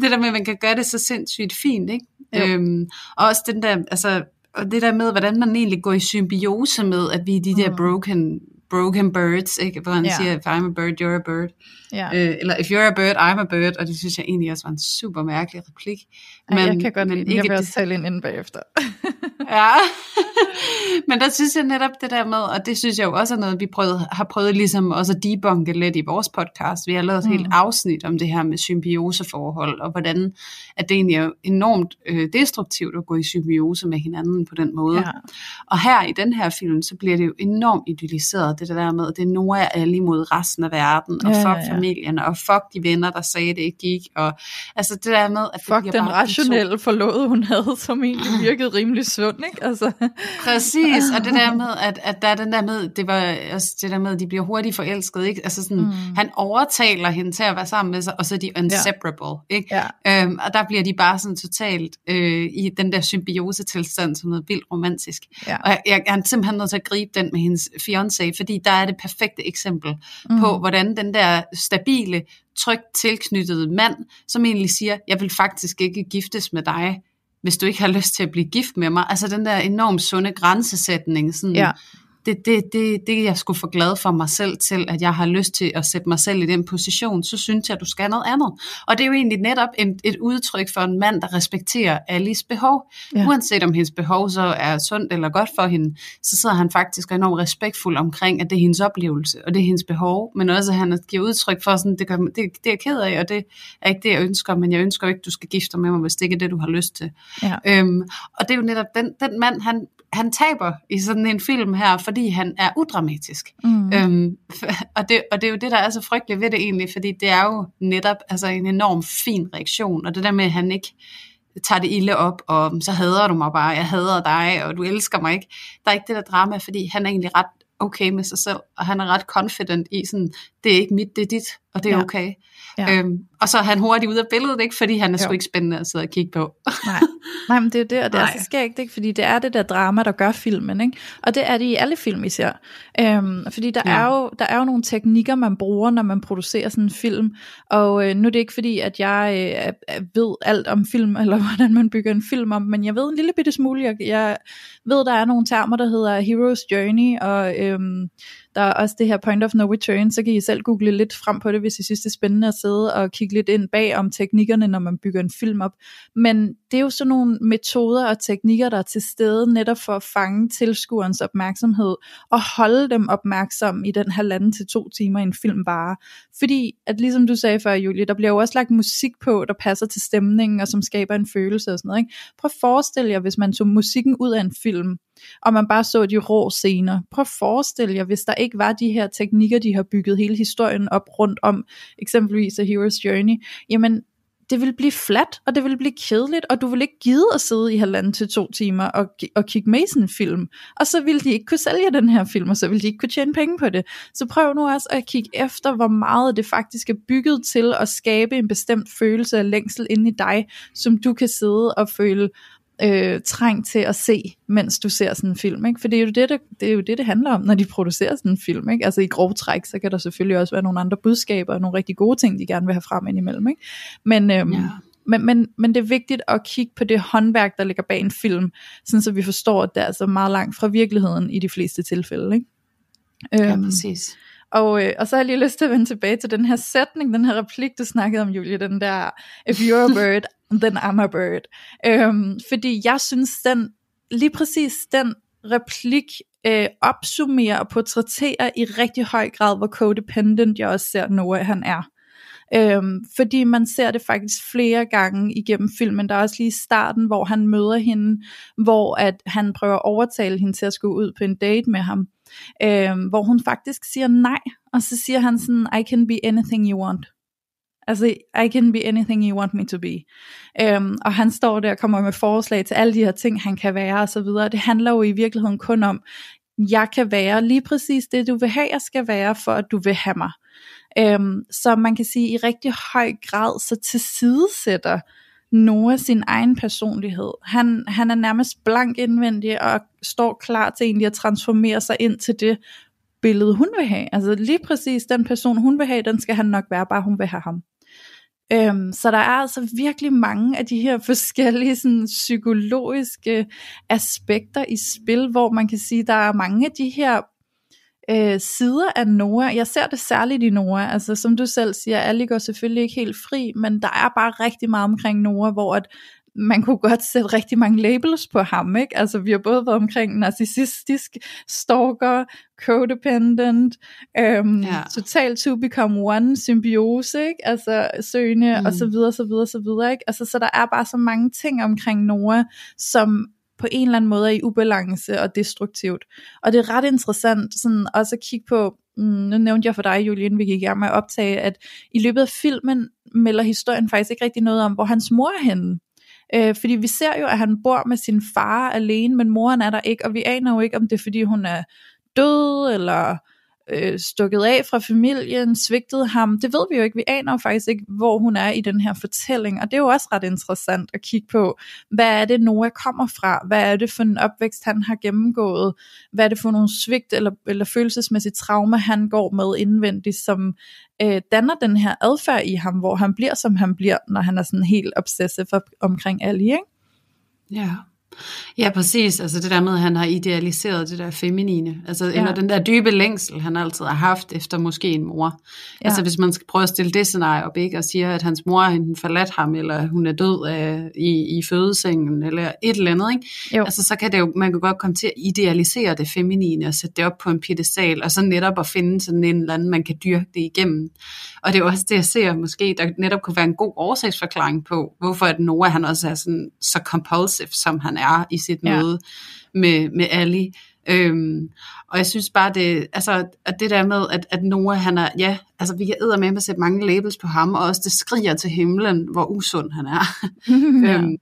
B: det der med, at man kan gøre det så sindssygt fint, ikke? Øhm, og også den der, altså, og det der med, hvordan man egentlig går i symbiose med, at vi er de der broken broken birds, ikke? hvor han yeah. siger, if I'm a bird, you're a bird. Yeah. Øh, eller if you're a bird, I'm a bird, og det synes jeg egentlig også var en super mærkelig replik.
A: Men, Ej, jeg kan godt men lide Jeg vil også tale ind inden bagefter. <laughs>
B: ja, <laughs> men der synes jeg netop det der med, og det synes jeg jo også er noget, vi prøvede, har prøvet ligesom også at debunke lidt i vores podcast. Vi har lavet et mm. helt afsnit om det her med symbioseforhold, og hvordan at det egentlig er enormt øh, destruktivt at gå i symbiose med hinanden på den måde. Ja. Og her i den her film, så bliver det jo enormt idealiseret, det der med, at det er Noah alle imod resten af verden, og ja, fuck ja, ja. familien, og fuck de venner, der sagde, det ikke gik, og altså det der med, at
A: fuck den rationelle forlod, hun havde, som egentlig <clears throat> virkede rimelig sund, ikke? Altså.
B: Præcis, og det der <laughs> med, at, at der er den der med, det var også det der med, at de bliver hurtigt forelsket, ikke? Altså sådan, mm. han overtaler hende til at være sammen med sig, og så er de inseparable, ja. ikke? Ja. Øhm, og der bliver de bare sådan totalt øh, i den der symbiose tilstand, som noget vildt romantisk. Ja. Og jeg, jeg, jeg er simpelthen nødt til at gribe den med hendes fiancé, fordi der er det perfekte eksempel mm. på, hvordan den der stabile, trygt tilknyttede mand, som egentlig siger, jeg vil faktisk ikke giftes med dig, hvis du ikke har lyst til at blive gift med mig. Altså den der enormt sunde grænsesætning, sådan, ja det, det, det, det jeg skulle få glad for mig selv til, at jeg har lyst til at sætte mig selv i den position, så synes jeg, at du skal noget andet. Og det er jo egentlig netop en, et udtryk for en mand, der respekterer Alice behov. Ja. Uanset om hendes behov så er sundt eller godt for hende, så sidder han faktisk enormt respektfuld omkring, at det er hendes oplevelse, og det er hendes behov, men også at han giver udtryk for, sådan, det, gør, det, det er jeg ked af, og det er ikke det, jeg ønsker, men jeg ønsker ikke, at du skal gifte dig med mig, hvis det ikke er det, du har lyst til. Ja. Øhm, og det er jo netop den, den mand, han, han taber i sådan en film her, fordi han er udramatisk. Mm. Øhm, <laughs> og, det, og det er jo det, der er så frygteligt ved det egentlig, fordi det er jo netop altså en enorm fin reaktion, og det der med, at han ikke tager det ilde op, og så hader du mig bare, jeg hader dig, og du elsker mig ikke. Der er ikke det der drama, fordi han er egentlig ret okay med sig selv, og han er ret confident i sådan, det er ikke mit, det er dit, og det er ja. okay. Ja. Øhm, og så er han hurtigt ud af billedet, ikke? fordi han er jo. sgu ikke spændende at sidde og kigge på. <laughs>
A: Nej. Nej, men det er det, og det er så skægt, ikke? fordi det er det der drama, der gør filmen, ikke? og det er det i alle film især. Øhm, fordi der, ja. er jo, der er jo nogle teknikker, man bruger, når man producerer sådan en film, og øh, nu er det ikke fordi, at jeg øh, ved alt om film, eller <laughs> hvordan man bygger en film om, men jeg ved en lille bitte smule, jeg, jeg ved, der er nogle termer, der hedder Hero's Journey, og øhm, der er også det her Point of No Return, så kan I selv google lidt frem på det, hvis I synes det er spændende at sidde og kigge lidt ind bag om teknikkerne, når man bygger en film op. Men det er jo sådan nogle metoder og teknikker, der er til stede netop for at fange tilskuerens opmærksomhed og holde dem opmærksom i den halvanden til to timer, en film varer. Fordi, at ligesom du sagde før, Julie, der bliver jo også lagt musik på, der passer til stemningen og som skaber en følelse og sådan noget. Ikke? Prøv at forestille jer, hvis man tog musikken ud af en film, og man bare så de rå scener. Prøv at forestille jer, hvis der ikke var de her teknikker, de har bygget hele historien op rundt om, eksempelvis A Hero's Journey, jamen det vil blive fladt, og det vil blive kedeligt, og du vil ikke gide at sidde i halvanden til to timer og, og kigge med sådan en film. Og så vil de ikke kunne sælge den her film, og så vil de ikke kunne tjene penge på det. Så prøv nu også at kigge efter, hvor meget det faktisk er bygget til at skabe en bestemt følelse af længsel inde i dig, som du kan sidde og føle øh, trængt til at se, mens du ser sådan en film. Ikke? For det er, jo det, det, det er jo det, det handler om, når de producerer sådan en film. Ikke? Altså i grov træk, så kan der selvfølgelig også være nogle andre budskaber og nogle rigtig gode ting, de gerne vil have frem indimellem. Ikke? Men, øhm, ja. men, men, men det er vigtigt at kigge på det håndværk, der ligger bag en film, sådan så vi forstår, at det er altså meget langt fra virkeligheden i de fleste tilfælde. Ikke?
B: Ja, øhm, præcis.
A: Og, øh, og så har jeg lige lyst til at vende tilbage til den her sætning, den her replik, du snakkede om, Julie, den der, if you're a bird, then I'm a bird. Øhm, fordi jeg synes, den, lige præcis den replik øh, opsummerer og portrætterer i rigtig høj grad, hvor codependent jeg også ser Noah han er. Øhm, fordi man ser det faktisk flere gange igennem filmen. Der er også lige starten, hvor han møder hende, hvor at han prøver at overtale hende til at skulle ud på en date med ham. Øhm, hvor hun faktisk siger nej, og så siger han sådan, I can be anything you want. Altså, I can be anything you want me to be. Øhm, og han står der og kommer med forslag til alle de her ting, han kan være og så videre. Det handler jo i virkeligheden kun om, jeg kan være lige præcis det, du vil have, jeg skal være, for at du vil have mig. Øhm, så man kan sige, i rigtig høj grad, så tilsidesætter Noah sin egen personlighed. Han, han er nærmest blank indvendig og står klar til egentlig at transformere sig ind til det billede, hun vil have. Altså lige præcis den person, hun vil have, den skal han nok være, bare hun vil have ham. Øhm, så der er altså virkelig mange af de her forskellige sådan, psykologiske aspekter i spil, hvor man kan sige, der er mange af de her øh, sider af Noah. Jeg ser det særligt i Noah. Altså som du selv siger, Ali går selvfølgelig ikke helt fri, men der er bare rigtig meget omkring Noah, hvor at man kunne godt sætte rigtig mange labels på ham, ikke? Altså vi har både været omkring narcissistisk, stalker, codependent, øhm, ja. total to become one, symbiose, ikke? Altså søgende, mm. og så videre, så videre, så videre, ikke? Altså så der er bare så mange ting omkring Noah, som på en eller anden måde er i ubalance og destruktivt. Og det er ret interessant sådan også at kigge på, mm, nu nævnte jeg for dig, Julian, vi gik i gang med at optage, at i løbet af filmen melder historien faktisk ikke rigtig noget om, hvor hans mor er henne. Øh, fordi vi ser jo, at han bor med sin far alene, men moren er der ikke, og vi aner jo ikke, om det er fordi hun er død, eller øh, stukket af fra familien, svigtet ham. Det ved vi jo ikke. Vi aner jo faktisk ikke, hvor hun er i den her fortælling. Og det er jo også ret interessant at kigge på, hvad er det Noah kommer fra? Hvad er det for en opvækst, han har gennemgået? Hvad er det for nogle svigt eller, eller følelsesmæssige traumer, han går med indvendigt, som øh, danner den her adfærd i ham, hvor han bliver, som han bliver, når han er sådan helt obsessive omkring Ali, ikke?
B: Ja. Ja, præcis. Altså det der med, at han har idealiseret det der feminine. Altså ja. eller den der dybe længsel, han altid har haft efter måske en mor. Ja. Altså hvis man skal prøve at stille det scenarie op, ikke? Og siger, at hans mor har forladt ham, eller hun er død af, i, i fødesengen, eller et eller andet, ikke? Jo. Altså så kan det jo, man kan godt komme til at idealisere det feminine, og sætte det op på en pedestal, og så netop at finde sådan en eller anden, man kan dyrke det igennem. Og det er også det, jeg ser måske, der netop kunne være en god årsagsforklaring på, hvorfor at Noah han også er sådan, så compulsive, som han er i sit ja. møde med, med Ali. Øhm, og jeg synes bare det, altså, at det der med, at, at Noah han er, ja, altså vi kan med at sætte mange labels på ham, og også det skriger til himlen, hvor usund han er. <laughs> ja. <laughs> øhm,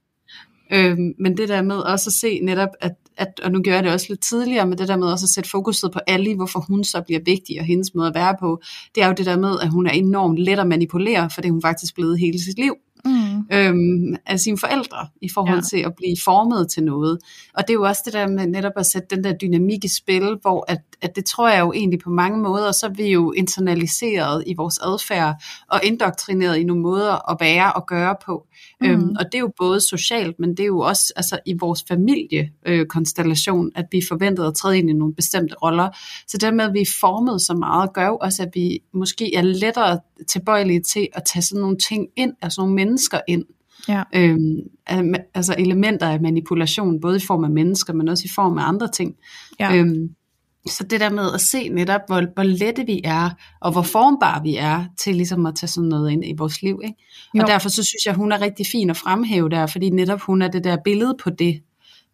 B: øhm, men det der med også at se netop, at, at, og nu gør jeg det også lidt tidligere, med det der med også at sætte fokuset på Ali, hvorfor hun så bliver vigtig, og hendes måde at være på, det er jo det der med, at hun er enormt let at manipulere, for det er hun faktisk blevet hele sit liv. Mm mm. øhm, af sine forældre, i forhold ja. til at blive formet til noget. Og det er jo også det der med netop at sætte den der dynamik i spil, hvor at, at det tror jeg jo egentlig på mange måder, så er vi jo internaliseret i vores adfærd, og indoktrineret i nogle måder at være og gøre på. Mm. Øhm, og det er jo både socialt, men det er jo også altså, i vores familiekonstellation, øh, at vi forventede at træde ind i nogle bestemte roller. Så dermed, at vi er formet så meget, gør jo også, at vi måske er lettere tilbøjelige til at tage sådan nogle ting ind, altså nogle mennesker ind. Ja. Øhm, altså elementer af manipulation, både i form af mennesker, men også i form af andre ting. Ja. Øhm, så det der med at se netop, hvor, hvor lette vi er, og hvor formbare vi er til ligesom at tage sådan noget ind i vores liv. Ikke? Og derfor så synes jeg, hun er rigtig fin at fremhæve der, fordi netop hun er det der billede på det,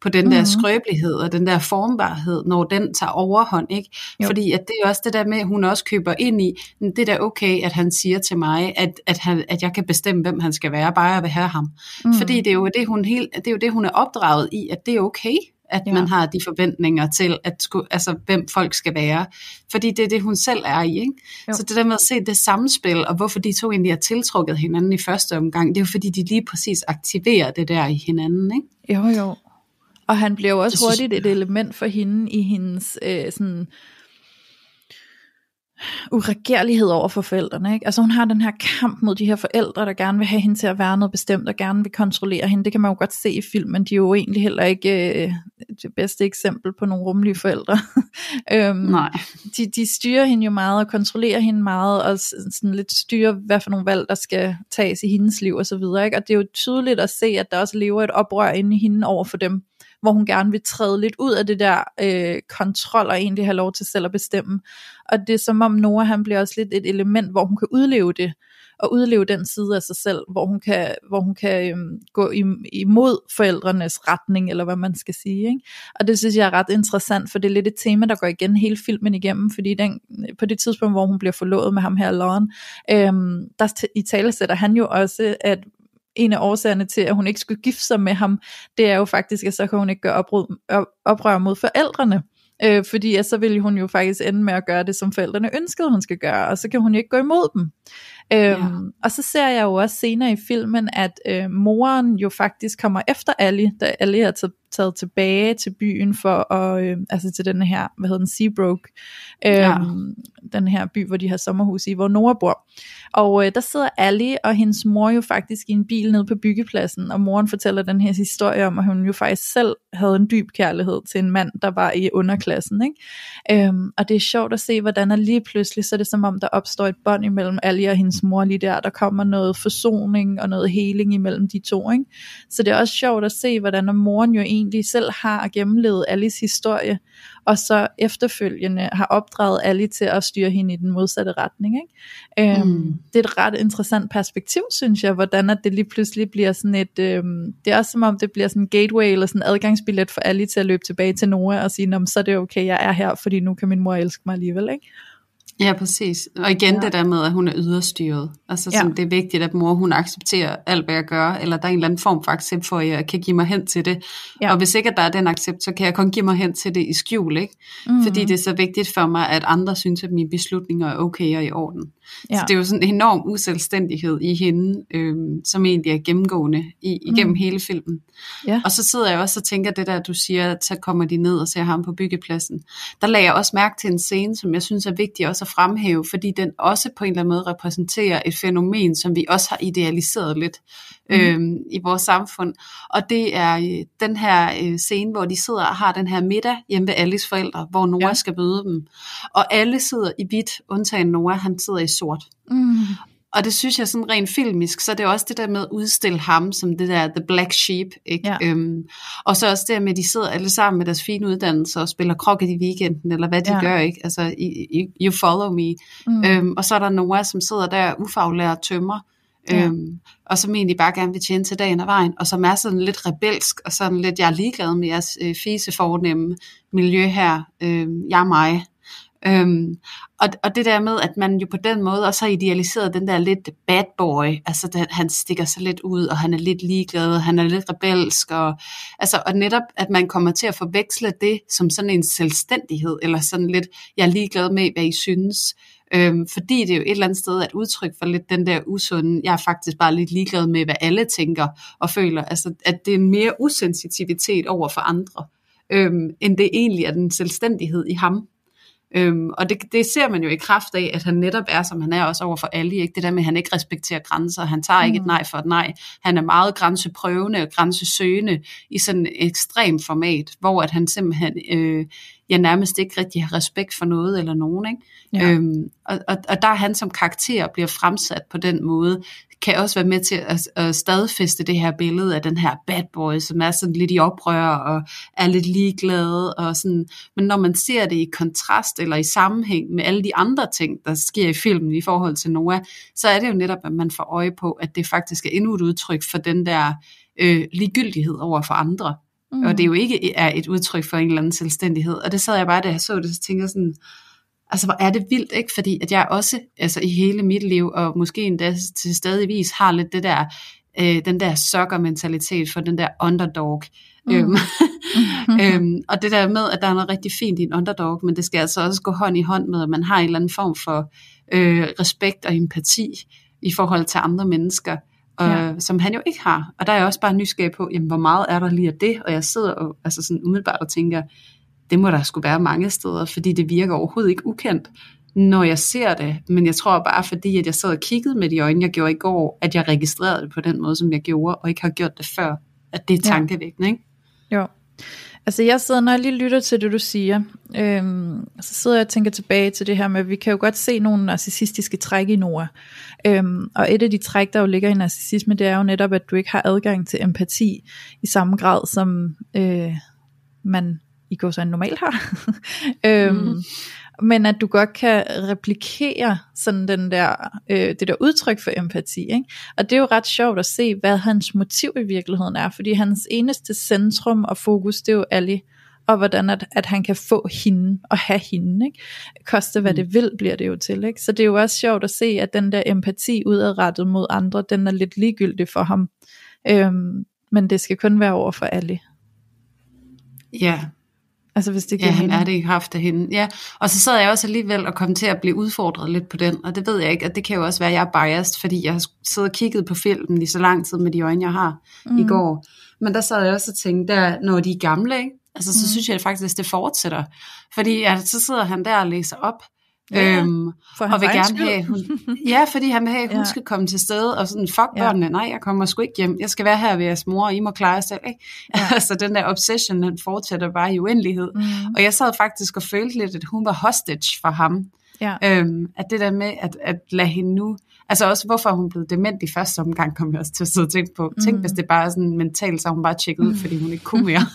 B: på den der mm-hmm. skrøbelighed og den der formbarhed, når den tager overhånd. Ikke? Fordi at det er også det der med, at hun også køber ind i, det er da okay, at han siger til mig, at, at, han, at jeg kan bestemme, hvem han skal være, bare jeg vil have ham. Mm. Fordi det er, jo det, hun helt, det er jo det, hun er opdraget i, at det er okay at ja. man har de forventninger til, at sku, altså, hvem folk skal være. Fordi det er det, hun selv er i. Ikke? Så det der med at se det samspil, og hvorfor de to egentlig har tiltrukket hinanden i første omgang, det er jo fordi, de lige præcis aktiverer det der i hinanden. Ikke?
A: Jo, jo. Og han bliver jo også hurtigt et element for hende i hendes øh, sådan uregerlighed over for forældrene. Ikke? Altså hun har den her kamp mod de her forældre, der gerne vil have hende til at være noget bestemt, og gerne vil kontrollere hende. Det kan man jo godt se i filmen. De er jo egentlig heller ikke øh, det bedste eksempel på nogle rummelige forældre. <laughs> øhm,
B: Nej.
A: De, de styrer hende jo meget og kontrollerer hende meget, og sådan lidt styrer, hvad for nogle valg, der skal tages i hendes liv osv. Og, og det er jo tydeligt at se, at der også lever et oprør inde i hende over for dem hvor hun gerne vil træde lidt ud af det der øh, kontrol og egentlig have lov til selv at bestemme. Og det er som om Noah han bliver også lidt et element, hvor hun kan udleve det, og udleve den side af sig selv, hvor hun kan, hvor hun kan øhm, gå imod forældrenes retning, eller hvad man skal sige. Ikke? Og det synes jeg er ret interessant, for det er lidt et tema, der går igen hele filmen igennem, fordi den, på det tidspunkt, hvor hun bliver forlovet med ham her, Lauren, øhm, der i tale sætter han jo også, at en af årsagerne til, at hun ikke skulle gifte sig med ham, det er jo faktisk, at så kan hun ikke gøre oprør, oprør mod forældrene. Øh, fordi at så vil hun jo faktisk ende med at gøre det, som forældrene ønskede, hun skal gøre, og så kan hun ikke gå imod dem. Øhm, ja. Og så ser jeg jo også senere i filmen, at øh, moren jo faktisk kommer efter Ali, da Ali er taget tilbage til byen for at, øh, altså til den her, hvad hedder den, Seabrook, øh, ja. den her by, hvor de har sommerhus i, hvor Nora bor. Og øh, der sidder Ali og hendes mor jo faktisk i en bil nede på byggepladsen, og moren fortæller den her historie om, at hun jo faktisk selv havde en dyb kærlighed til en mand, der var i underklassen. Ikke? Øhm, og det er sjovt at se, hvordan er lige pludselig, så er det som om, der opstår et bånd imellem Ali og hendes mor lige der. Der kommer noget forsoning og noget heling imellem de to. Ikke? Så det er også sjovt at se, hvordan moren jo egentlig selv har gennemlevet Alis historie, og så efterfølgende har opdraget Ali til at styre hende i den modsatte retning. Ikke? Øhm, mm. Mm. Det er et ret interessant perspektiv, synes jeg, hvordan at det lige pludselig bliver sådan et, øhm, det er også som om det bliver sådan en gateway, eller sådan en adgangsbillet for alle til at løbe tilbage til Noah og sige, så er det okay, jeg er her, fordi nu kan min mor elske mig alligevel. Ikke?
B: Ja, præcis. Og igen ja. det der med, at hun er yderstyret. Altså ja. det er vigtigt, at mor hun accepterer alt, hvad jeg gør, eller der er en eller anden form for accept for, at jeg kan give mig hen til det. Ja. Og hvis ikke at der er den accept, så kan jeg kun give mig hen til det i skjul, ikke? Mm-hmm. Fordi det er så vigtigt for mig, at andre synes, at mine beslutninger er okay og i orden. Ja. Så det er jo sådan en enorm uselvstændighed i hende, øhm, som egentlig er gennemgående i, igennem mm. hele filmen. Ja. Og så sidder jeg også og tænker det der, du siger, at så kommer de ned og ser ham på byggepladsen. Der lagde jeg også mærke til en scene, som jeg synes er vigtig også at fremhæve, fordi den også på en eller anden måde repræsenterer et fænomen, som vi også har idealiseret lidt mm. øhm, i vores samfund. Og det er øh, den her øh, scene, hvor de sidder og har den her middag hjemme ved Alice forældre, hvor Nora ja. skal møde dem. Og alle sidder i hvidt, undtagen Nora, han sidder i sort. Mm. Og det synes jeg sådan rent filmisk, så det er også det der med at udstille ham som det der The Black Sheep. Ikke? Ja. Øhm, og så også det med, at de sidder alle sammen med deres fine uddannelser og spiller krokket i weekenden, eller hvad de ja. gør. ikke. Altså, you follow me. Mm. Øhm, og så er der Noah, som sidder der ufaglært tømmer, Ja. Øhm, og som egentlig bare gerne vil tjene til dagen og vejen, og som er sådan lidt rebelsk, og sådan lidt, jeg er ligeglad med jeres øh, fise fornemme miljø her, øh, jeg er mig. Øhm, og, og det der med, at man jo på den måde også har idealiseret den der lidt bad boy, altså det, han stikker sig lidt ud, og han er lidt ligeglad, og han er lidt rebelsk, og, altså, og netop, at man kommer til at forveksle det som sådan en selvstændighed, eller sådan lidt, jeg er ligeglad med, hvad I synes, Øhm, fordi det er jo et eller andet sted at udtryk for lidt den der usunde, jeg er faktisk bare lidt ligeglad med, hvad alle tænker og føler. Altså, at det er mere usensitivitet over for andre, øhm, end det egentlig er den selvstændighed i ham. Øhm, og det, det ser man jo i kraft af, at han netop er, som han er også over for alle. Ikke? Det der med, at han ikke respekterer grænser. Han tager mm. ikke et mm. nej for et nej. Han er meget grænseprøvende og grænsesøgende i sådan et ekstrem format, hvor at han simpelthen øh, ja, nærmest ikke rigtig har respekt for noget eller nogen. Ikke? Ja. Øhm, og, og, og der er han som karakter bliver fremsat på den måde, kan også være med til at, at stadfæste det her billede af den her bad boy, som er sådan lidt i oprør og er lidt ligeglad. Og sådan. Men når man ser det i kontrast eller i sammenhæng med alle de andre ting, der sker i filmen i forhold til Noah, så er det jo netop, at man får øje på, at det faktisk er endnu et udtryk for den der øh, ligegyldighed over for andre. Mm. Og det jo ikke er et udtryk for en eller anden selvstændighed. Og det sad jeg bare, da jeg så det, så tænkte jeg sådan, altså hvor er det vildt, ikke? Fordi at jeg også, altså i hele mit liv, og måske endda til stadigvis, har lidt det der, øh, den der sukker-mentalitet for den der underdog. Mm. Øhm, <laughs> øhm, og det der med, at der er noget rigtig fint i en underdog, men det skal altså også gå hånd i hånd med, at man har en eller anden form for øh, respekt og empati i forhold til andre mennesker og, ja. som han jo ikke har. Og der er jeg også bare nysgerrig på, jamen, hvor meget er der lige af det? Og jeg sidder og, altså sådan umiddelbart og tænker, det må der skulle være mange steder, fordi det virker overhovedet ikke ukendt, når jeg ser det. Men jeg tror bare, fordi at jeg sad og kiggede med de øjne, jeg gjorde i går, at jeg registrerede det på den måde, som jeg gjorde, og ikke har gjort det før, at det er tankevækkende, ikke?
A: Jo. Altså jeg sidder, når jeg lige lytter til det, du siger, øhm, så sidder jeg og tænker tilbage til det her med, at vi kan jo godt se nogle narcissistiske træk i Nora. Øhm, og et af de træk, der jo ligger i narcissisme, det er jo netop, at du ikke har adgang til empati i samme grad, som øh, man i går så normalt har. <laughs> øhm, mm men at du godt kan replikere sådan den der, øh, det der udtryk for empati. Ikke? Og det er jo ret sjovt at se, hvad hans motiv i virkeligheden er, fordi hans eneste centrum og fokus, det er jo Ali, og hvordan at, at han kan få hende og have hende. Ikke? Koste hvad mm. det vil, bliver det jo til. Ikke? Så det er jo også sjovt at se, at den der empati udadrettet mod andre, den er lidt ligegyldig for ham. Øhm, men det skal kun være over for alle.
B: Ja,
A: Altså hvis det
B: giver ja, han er det i kraft af hende. Ja, og så sad jeg også alligevel og kom til at blive udfordret lidt på den, og det ved jeg ikke, og det kan jo også være, at jeg er biased, fordi jeg har siddet og kigget på filmen i så lang tid med de øjne, jeg har mm. i går. Men der sad jeg også og tænkte, der, når de er gamle, ikke? Altså, så mm. synes jeg faktisk, det fortsætter. Fordi altså, så sidder han der og læser op, Ja, øhm, for og vil gerne have, hun, ja, fordi han vil have, at hun ja. skal komme til sted, og sådan, fuck ja. børnene, nej, jeg kommer sgu ikke hjem, jeg skal være her ved jeres mor, og I må klare jer selv, ikke? Ja. <laughs> altså den der obsession, den fortsætter bare i uendelighed, mm. og jeg sad faktisk og følte lidt, at hun var hostage for ham, ja. øhm, at det der med, at, at lade hende nu, Altså også, hvorfor hun blev dement i første omgang, kom jeg også til at sidde og tænke på. Tænk, mm. hvis det bare er sådan mentalt, så hun bare tjekket ud, fordi hun ikke kunne mere.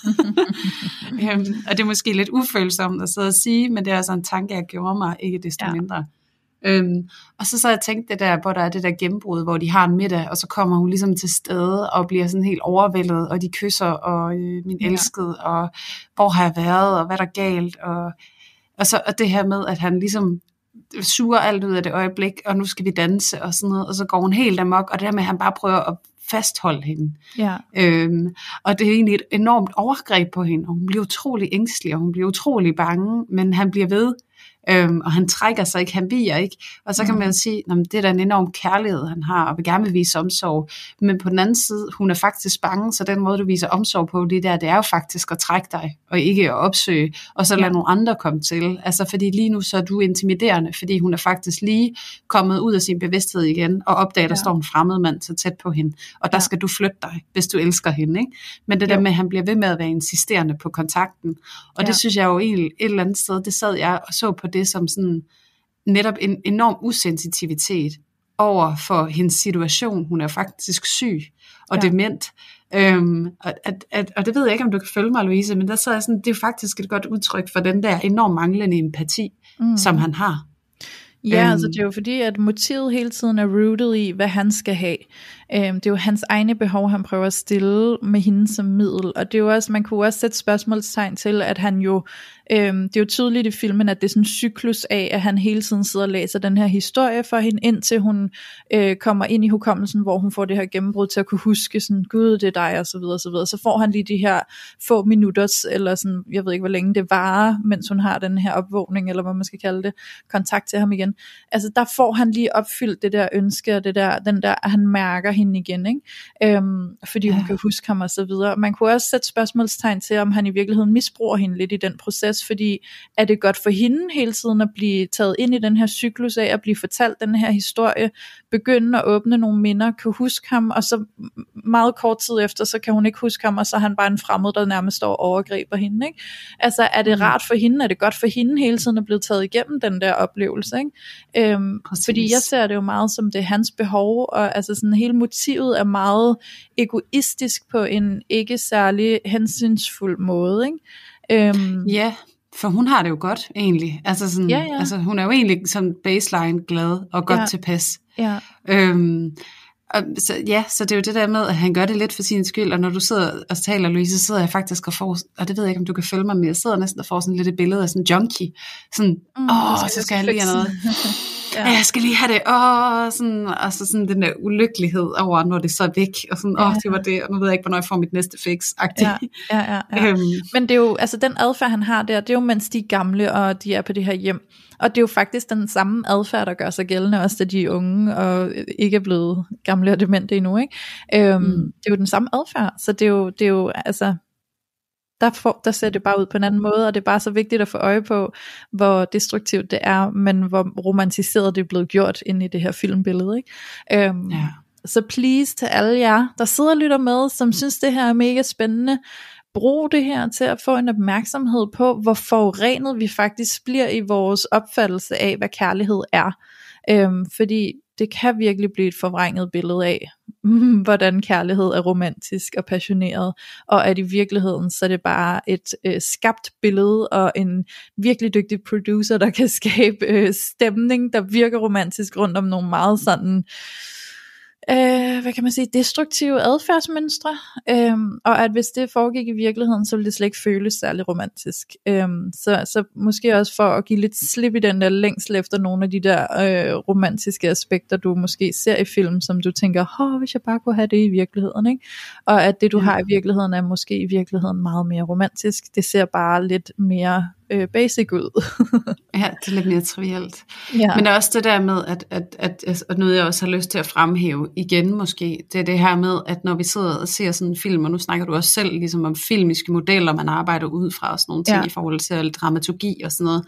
B: um, <laughs> og det er måske lidt ufølsomt at sidde og sige, men det er altså en tanke, jeg gjorde mig, ikke desto ja. mindre. Um, og så så jeg tænkt det der, hvor der er det der gennembrud, hvor de har en middag, og så kommer hun ligesom til stede og bliver sådan helt overvældet, og de kysser, og øh, min ja. elskede, og hvor har jeg været, og hvad der er galt, og, og så og det her med, at han ligesom suger alt ud af det øjeblik, og nu skal vi danse og sådan noget, og så går hun helt amok, og det der med, at han bare prøver at fastholde hende. Ja. Øhm, og det er egentlig et enormt overgreb på hende, og hun bliver utrolig ængstelig, og hun bliver utrolig bange, men han bliver ved, øhm, og han trækker sig ikke, han viger ikke. Og så kan mm. man sige, at det er da en enorm kærlighed, han har, og vil gerne vil vise omsorg. Men på den anden side, hun er faktisk bange, så den måde, du viser omsorg på, det der, det er jo faktisk at trække dig, og ikke at opsøge, og så lade ja. nogle andre komme til. Altså fordi lige nu, så er du intimiderende, fordi hun er faktisk lige kommet ud af sin bevidsthed igen, og opdager, at der ja. står en fremmed mand så tæt på hende, og der ja. skal du flytte dig, hvis du elsker hende. Ikke? Men det jo. der med, at han bliver ved med at være insisterende på kontakten, og ja. det synes jeg jo egentlig et eller andet sted, det sad jeg og så på det som sådan netop en enorm usensitivitet over for hendes situation. Hun er faktisk syg og ja. dement. Øhm, og, at, at, og det ved jeg ikke, om du kan følge mig, Louise, men der så er sådan, det er faktisk et godt udtryk for den der enormt manglende empati, mm. som han har.
A: Ja, øhm, altså det er jo fordi, at motivet hele tiden er rooted i, hvad han skal have. Øhm, det er jo hans egne behov, han prøver at stille med hende som middel, og det er jo også, man kunne også sætte spørgsmålstegn til, at han jo Øhm, det er jo tydeligt i filmen, at det er sådan en cyklus af, at han hele tiden sidder og læser den her historie for hende, indtil hun øh, kommer ind i hukommelsen, hvor hun får det her gennembrud til at kunne huske, sådan, gud, det er dig, og så videre, og så videre. Så får han lige de her få minutters, eller sådan, jeg ved ikke, hvor længe det varer, mens hun har den her opvågning, eller hvad man skal kalde det, kontakt til ham igen. Altså, der får han lige opfyldt det der ønske, og det der, den der, at han mærker hende igen, ikke? Øhm, fordi hun ja. kan huske ham, og så videre. Man kunne også sætte spørgsmålstegn til, om han i virkeligheden misbruger hende lidt i den proces, fordi er det godt for hende hele tiden at blive taget ind i den her cyklus af at blive fortalt den her historie, begynde at åbne nogle minder, kan huske ham, og så meget kort tid efter, så kan hun ikke huske ham, og så er han bare en fremmed, der nærmest står og overgriber hende. Ikke? Altså er det mm. rart for hende, er det godt for hende hele tiden at blive taget igennem den der oplevelse? Ikke? Øhm, fordi jeg ser det jo meget som det er hans behov, og altså sådan hele motivet er meget egoistisk på en ikke særlig hensynsfuld måde. Ikke?
B: Øhm, ja, for hun har det jo godt egentlig. Altså, sådan, ja, ja. altså hun er jo egentlig som baseline glad og godt ja. tilpas. Ja. Øhm, og så, ja, så det er jo det der med, at han gør det lidt for sin skyld, og når du sidder og taler, Louise, så sidder jeg faktisk og får, og det ved jeg ikke, om du kan følge mig, men jeg sidder næsten og får sådan lidt et billede af sådan en junkie. Sådan, mm, åh, så skal jeg lige have noget. Ja. jeg skal lige have det, åh, sådan, altså sådan den der ulykkelighed over, når det så er væk, og sådan, åh, det var det, og nu ved jeg ikke, hvornår jeg får mit næste fix,
A: ja, ja, ja, ja. øhm. Men det er jo, altså den adfærd, han har der, det er jo, mens de er gamle, og de er på det her hjem, og det er jo faktisk den samme adfærd, der gør sig gældende, også da de er unge, og ikke er blevet gamle og demente endnu, ikke? Øhm, mm. Det er jo den samme adfærd, så det er jo, det er jo altså, der, får, der ser det bare ud på en anden måde, og det er bare så vigtigt at få øje på, hvor destruktivt det er, men hvor romantiseret det er blevet gjort ind i det her filmbillede. Ikke? Øhm, ja. Så please til alle jer, der sidder og lytter med, som synes det her er mega spændende, brug det her til at få en opmærksomhed på, hvor forurenet vi faktisk bliver i vores opfattelse af, hvad kærlighed er. Øhm, fordi det kan virkelig blive et forvrænget billede af, <laughs> hvordan kærlighed er romantisk og passioneret, og at i virkeligheden så er det bare et øh, skabt billede og en virkelig dygtig producer, der kan <laughs> skabe øh, stemning, der virker romantisk rundt om nogle meget sådan øh, øh, hvad kan man sige, destruktive adfærdsmønstre, øh, og at hvis det foregik i virkeligheden, så ville det slet ikke føles særlig romantisk. Øh, så, så måske også for at give lidt slip i den der længsel efter nogle af de der øh, romantiske aspekter, du måske ser i film, som du tænker, åh, hvis jeg bare kunne have det i virkeligheden, ikke? og at det du ja. har i virkeligheden er måske i virkeligheden meget mere romantisk, det ser bare lidt mere øh, basic ud. <laughs>
B: ja, det er lidt mere trivielt. Ja. Men der er også det der med, at, at, at, at noget jeg også har lyst til at fremhæve igen måske, det er det her med, at når vi sidder og ser sådan en film, og nu snakker du også selv ligesom om filmiske modeller, man arbejder ud fra og sådan nogle ting ja. i forhold til dramaturgi og sådan noget,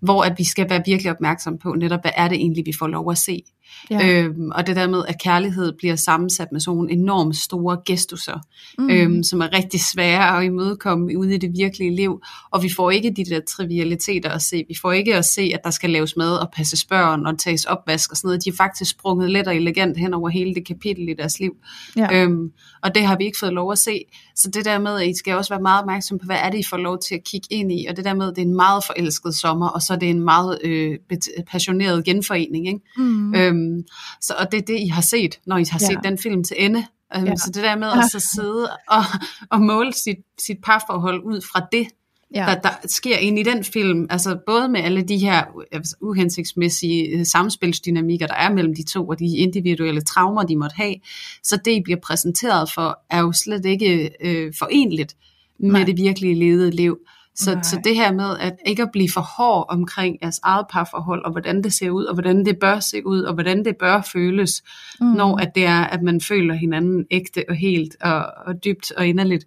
B: hvor at vi skal være virkelig opmærksom på netop, hvad er det egentlig, vi får lov at se. Ja. Øhm, og det der med, at kærlighed bliver sammensat med sådan nogle enormt store gestusser, mm. øhm, som er rigtig svære at imødekomme ude i det virkelige liv. Og vi får ikke de der trivialiteter at se. Vi får ikke at se, at der skal laves mad og passes børn og tages opvask og sådan noget. De er faktisk sprunget let og elegant hen over hele det kapitel i deres liv. Ja. Øhm, og det har vi ikke fået lov at se. Så det der med, at I skal også være meget opmærksom på, hvad er det, I får lov til at kigge ind i. Og det der med, at det er en meget forelsket sommer, og så er det en meget øh, passioneret genforening. Ikke? Mm. Øhm, så, og det er det, I har set, når I har set ja. den film til ende. Um, ja. Så det der med at så sidde og, og måle sit, sit parforhold ud fra det, ja. der, der sker ind i den film, altså både med alle de her altså, uhensigtsmæssige øh, samspilsdynamikker, der er mellem de to, og de individuelle traumer, de måtte have, så det, I bliver præsenteret for, er jo slet ikke øh, forenligt med Nej. det virkelige levede liv. Så, så det her med at ikke at blive for hård omkring jeres eget parforhold, og hvordan det ser ud, og hvordan det bør se ud, og hvordan det bør føles, mm. når at det er, at man føler hinanden ægte og helt, og, og dybt og inderligt.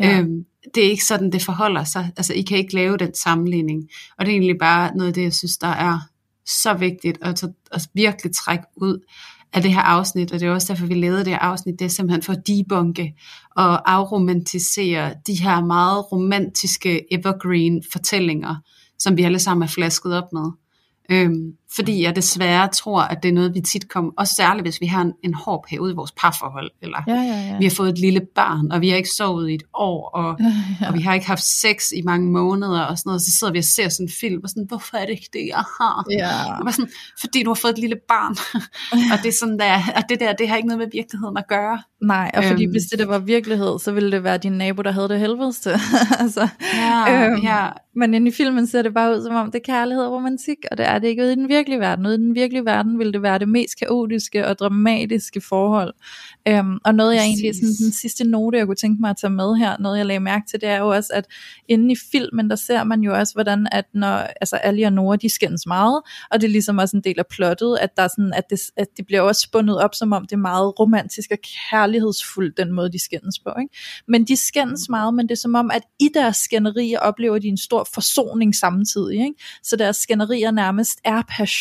B: Ja. Øhm, det er ikke sådan, det forholder sig. Altså, I kan ikke lave den sammenligning. Og det er egentlig bare noget af det, jeg synes, der er så vigtigt at, at virkelig trække ud af det her afsnit, og det er også derfor, vi lavede det her afsnit, det er simpelthen for at debunke og afromantisere de her meget romantiske evergreen fortællinger, som vi alle sammen er flasket op med. Øhm, fordi jeg desværre tror, at det er noget, vi tit kommer, også særligt hvis vi har en, en hård periode i vores parforhold, eller
A: ja, ja, ja.
B: vi har fået et lille barn, og vi har ikke sovet i et år, og, ja, <laughs> ja. og vi har ikke haft sex i mange måneder, og sådan noget, så sidder vi og ser sådan en film, og sådan, hvorfor er det ikke det, jeg har?
A: Ja.
B: Og sådan, fordi du har fået et lille barn, <laughs> og det er sådan der, og det der, det har ikke noget med virkeligheden at gøre.
A: Nej, og fordi øhm, hvis det der var virkelighed, så ville det være din nabo, der havde det helvedeste. <laughs> altså,
B: ja, øhm, ja.
A: Men inde i filmen ser det bare ud som om, det er kærlighed og romantik, og det er det ikke ude i den virkelige verden. Ude i den virkelige verden ville det være det mest kaotiske og dramatiske forhold. Øhm, og noget jeg egentlig, sådan den sidste note, jeg kunne tænke mig at tage med her, noget jeg lagde mærke til, det er jo også, at inde i filmen, der ser man jo også, hvordan at når, altså Ali og Nora, de skændes meget, og det er ligesom også en del af plottet, at, der er sådan, at, det, at det bliver også spundet op, som om det er meget romantisk og kærlighedsfuldt, den måde, de skændes på. Ikke? Men de skændes meget, men det er som om, at i deres skænderier oplever de en stor forsoning samtidig. Ikke? Så deres skænderier nærmest er passion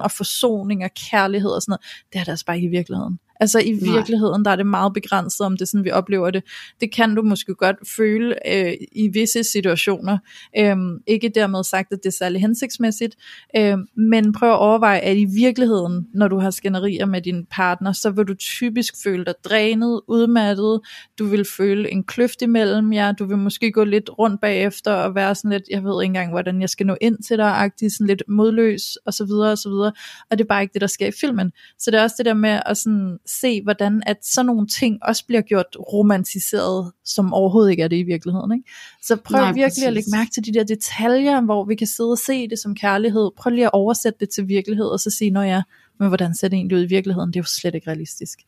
A: og forsoning og kærlighed og sådan noget. Det er det altså bare ikke i virkeligheden. Altså i virkeligheden, der er det meget begrænset, om det er sådan, vi oplever det. Det kan du måske godt føle øh, i visse situationer. Øhm, ikke dermed sagt, at det er særlig hensigtsmæssigt, øhm, men prøv at overveje, at i virkeligheden, når du har skænderier med din partner, så vil du typisk føle dig drænet, udmattet, du vil føle en kløft imellem jer, du vil måske gå lidt rundt bagefter og være sådan lidt, jeg ved ikke engang, hvordan jeg skal nå ind til dig, agtig, sådan lidt modløs, og så videre, og så videre. Og det er bare ikke det, der sker i filmen. Så det er også det der med at sådan se, hvordan at sådan nogle ting også bliver gjort romantiseret, som overhovedet ikke er det i virkeligheden. Ikke? Så prøv Nej, virkelig præcis. at lægge mærke til de der detaljer, hvor vi kan sidde og se det som kærlighed. Prøv lige at oversætte det til virkelighed, og så sige, nå ja, men hvordan ser det egentlig ud i virkeligheden? Det er jo slet ikke realistisk.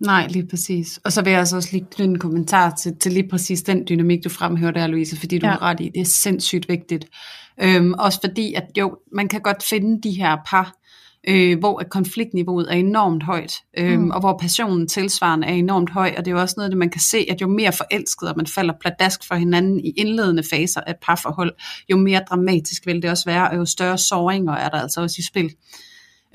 B: Nej, lige præcis. Og så vil jeg altså også lige knytte en kommentar til, til lige præcis den dynamik, du fremhæver der, Louise, fordi du ja. har ret i, det er sindssygt vigtigt. Øhm, også fordi, at jo, man kan godt finde de her par, øh, hvor at konfliktniveauet er enormt højt, øh, mm. og hvor passionen tilsvarende er enormt høj, og det er jo også noget, det man kan se, at jo mere forelsket, og man falder pladask for hinanden i indledende faser af et parforhold, jo mere dramatisk vil det også være, og jo større såringer er der altså også i spil.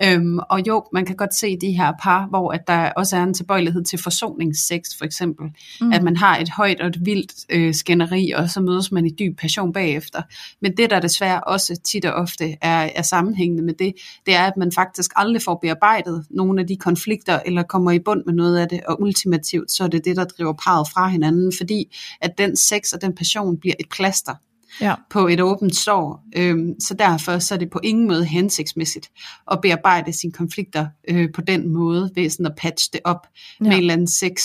B: Øhm, og jo, man kan godt se de her par, hvor at der også er en tilbøjelighed til forsoningssex, for eksempel. Mm. At man har et højt og et vildt øh, skænderi, og så mødes man i dyb passion bagefter. Men det, der desværre også tit og ofte er, er sammenhængende med det, det er, at man faktisk aldrig får bearbejdet nogle af de konflikter, eller kommer i bund med noget af det, og ultimativt, så er det det, der driver parret fra hinanden, fordi at den sex og den passion bliver et plaster ja. på et åbent sår. Øhm, så derfor så er det på ingen måde hensigtsmæssigt at bearbejde sine konflikter øh, på den måde, ved sådan at patche det op ja. med en eller anden sex.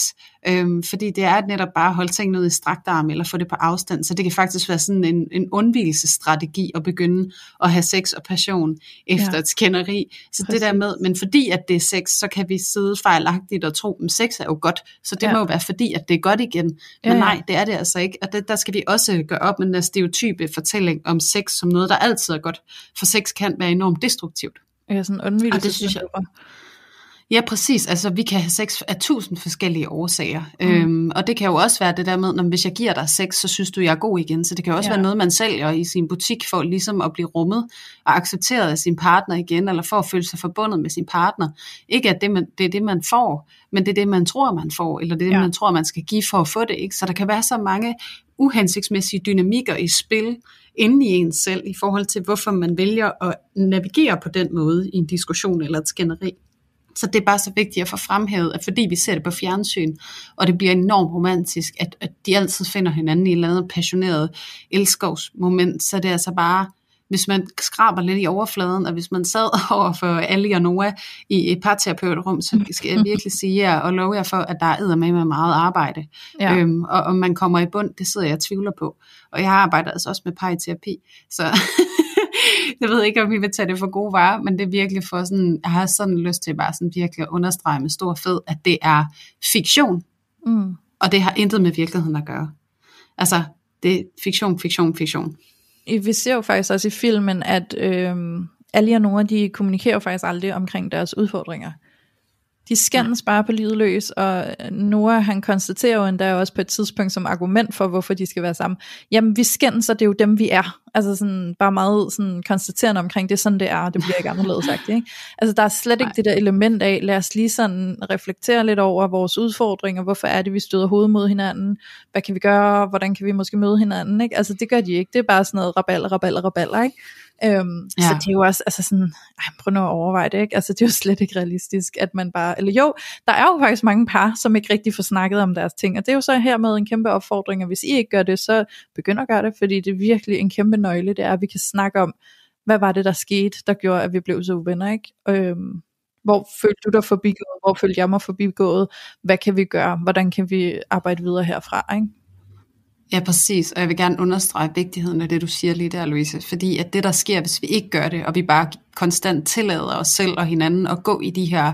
B: Øhm, fordi det er netop bare at holde tingene ud i strakt arm, eller få det på afstand. Så det kan faktisk være sådan en, en undvigelsesstrategi at begynde at have sex og passion efter ja. et skænderi. Så Præcis. det der med, men fordi at det er sex, så kan vi sidde fejlagtigt og tro, at sex er jo godt. Så det ja. må jo være fordi, at det er godt igen. Men ja, ja. nej, det er det altså ikke. Og det, der skal vi også gøre op med den stereotype fortælling om sex som noget, der altid er godt. For sex kan være enormt destruktivt.
A: Ja, sådan undvigelse. Og det synes jeg.
B: Ja, præcis. Altså, vi kan have sex af tusind forskellige årsager. Mm. Øhm, og det kan jo også være det der med, når hvis jeg giver dig sex, så synes du, jeg er god igen. Så det kan jo også ja. være noget, man sælger i sin butik for ligesom at blive rummet og accepteret af sin partner igen, eller for at føle sig forbundet med sin partner. Ikke at det, man, det er det, man får, men det er det, man tror, man får, eller det er det, ja. man tror, man skal give for at få det. Ikke? Så der kan være så mange uhensigtsmæssige dynamikker i spil inde i en selv, i forhold til, hvorfor man vælger at navigere på den måde i en diskussion eller et skænderi. Så det er bare så vigtigt at få fremhævet, at fordi vi ser det på fjernsyn, og det bliver enormt romantisk, at, at de altid finder hinanden i et eller andet passioneret elskovsmoment, så det er altså bare, hvis man skraber lidt i overfladen, og hvis man sad <laughs> over for Ali og Noah i et parterapeutrum, så skal jeg virkelig sige jer og love jer for, at der er med med meget arbejde. Ja. Øhm, og om man kommer i bund, det sidder jeg og tvivler på. Og jeg arbejder altså også med parterapi, så <laughs> <laughs> jeg ved ikke, om vi vil tage det for gode varer, men det er virkelig for sådan, jeg har sådan lyst til bare sådan virkelig at understrege med stor fed, at det er fiktion, mm. og det har intet med virkeligheden at gøre. Altså, det er fiktion, fiktion, fiktion.
A: Vi ser jo faktisk også i filmen, at øh, alle og Nora, de kommunikerer jo faktisk aldrig omkring deres udfordringer. De skændes ja. bare på livet løs, og Noah han konstaterer jo endda også på et tidspunkt som argument for, hvorfor de skal være sammen. Jamen vi skændes, og det er jo dem vi er. Altså sådan, bare meget sådan konstaterende omkring, det er sådan det er, det bliver ikke anderledes <laughs> sagt. Ikke? Altså der er slet ikke Nej. det der element af, lad os lige sådan reflektere lidt over vores udfordringer, hvorfor er det, vi støder hovedet mod hinanden, hvad kan vi gøre, hvordan kan vi måske møde hinanden, ikke? Altså det gør de ikke, det er bare sådan noget rabal, rabal, rabal, ikke? Øhm, ja. Så det er jo også, altså sådan, ej, prøv nu at overveje det, ikke? Altså det er jo <laughs> slet ikke realistisk, at man bare, eller jo, der er jo faktisk mange par, som ikke rigtig får snakket om deres ting, og det er jo så hermed en kæmpe opfordring, og hvis I ikke gør det, så begynd at gøre det, fordi det er virkelig en kæmpe nøgle, det er, at vi kan snakke om, hvad var det, der skete, der gjorde, at vi blev så uvenner, ikke? Øhm, hvor følte du dig forbigået? Hvor følte jeg mig forbigået? Hvad kan vi gøre? Hvordan kan vi arbejde videre herfra? Ikke?
B: Ja, præcis. Og jeg vil gerne understrege vigtigheden af det, du siger lige der, Louise. Fordi at det, der sker, hvis vi ikke gør det, og vi bare konstant tillader os selv og hinanden at gå i de her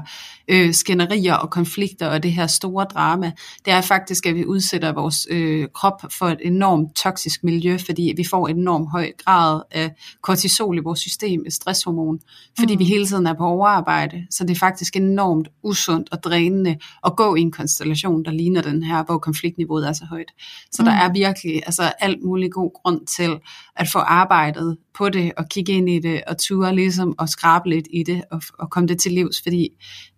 B: øh, skænderier og konflikter og det her store drama, det er faktisk, at vi udsætter vores øh, krop for et enormt toksisk miljø, fordi vi får en enorm høj grad af kortisol i vores system, et stresshormon, fordi mm. vi hele tiden er på overarbejde. Så det er faktisk enormt usundt og drænende at gå i en konstellation, der ligner den her, hvor konfliktniveauet er så højt. Så mm. der er virkelig altså, alt mulig god grund til at få arbejdet på det og kigge ind i det og ture ligesom og skrabe lidt i det og, og komme det til livs, fordi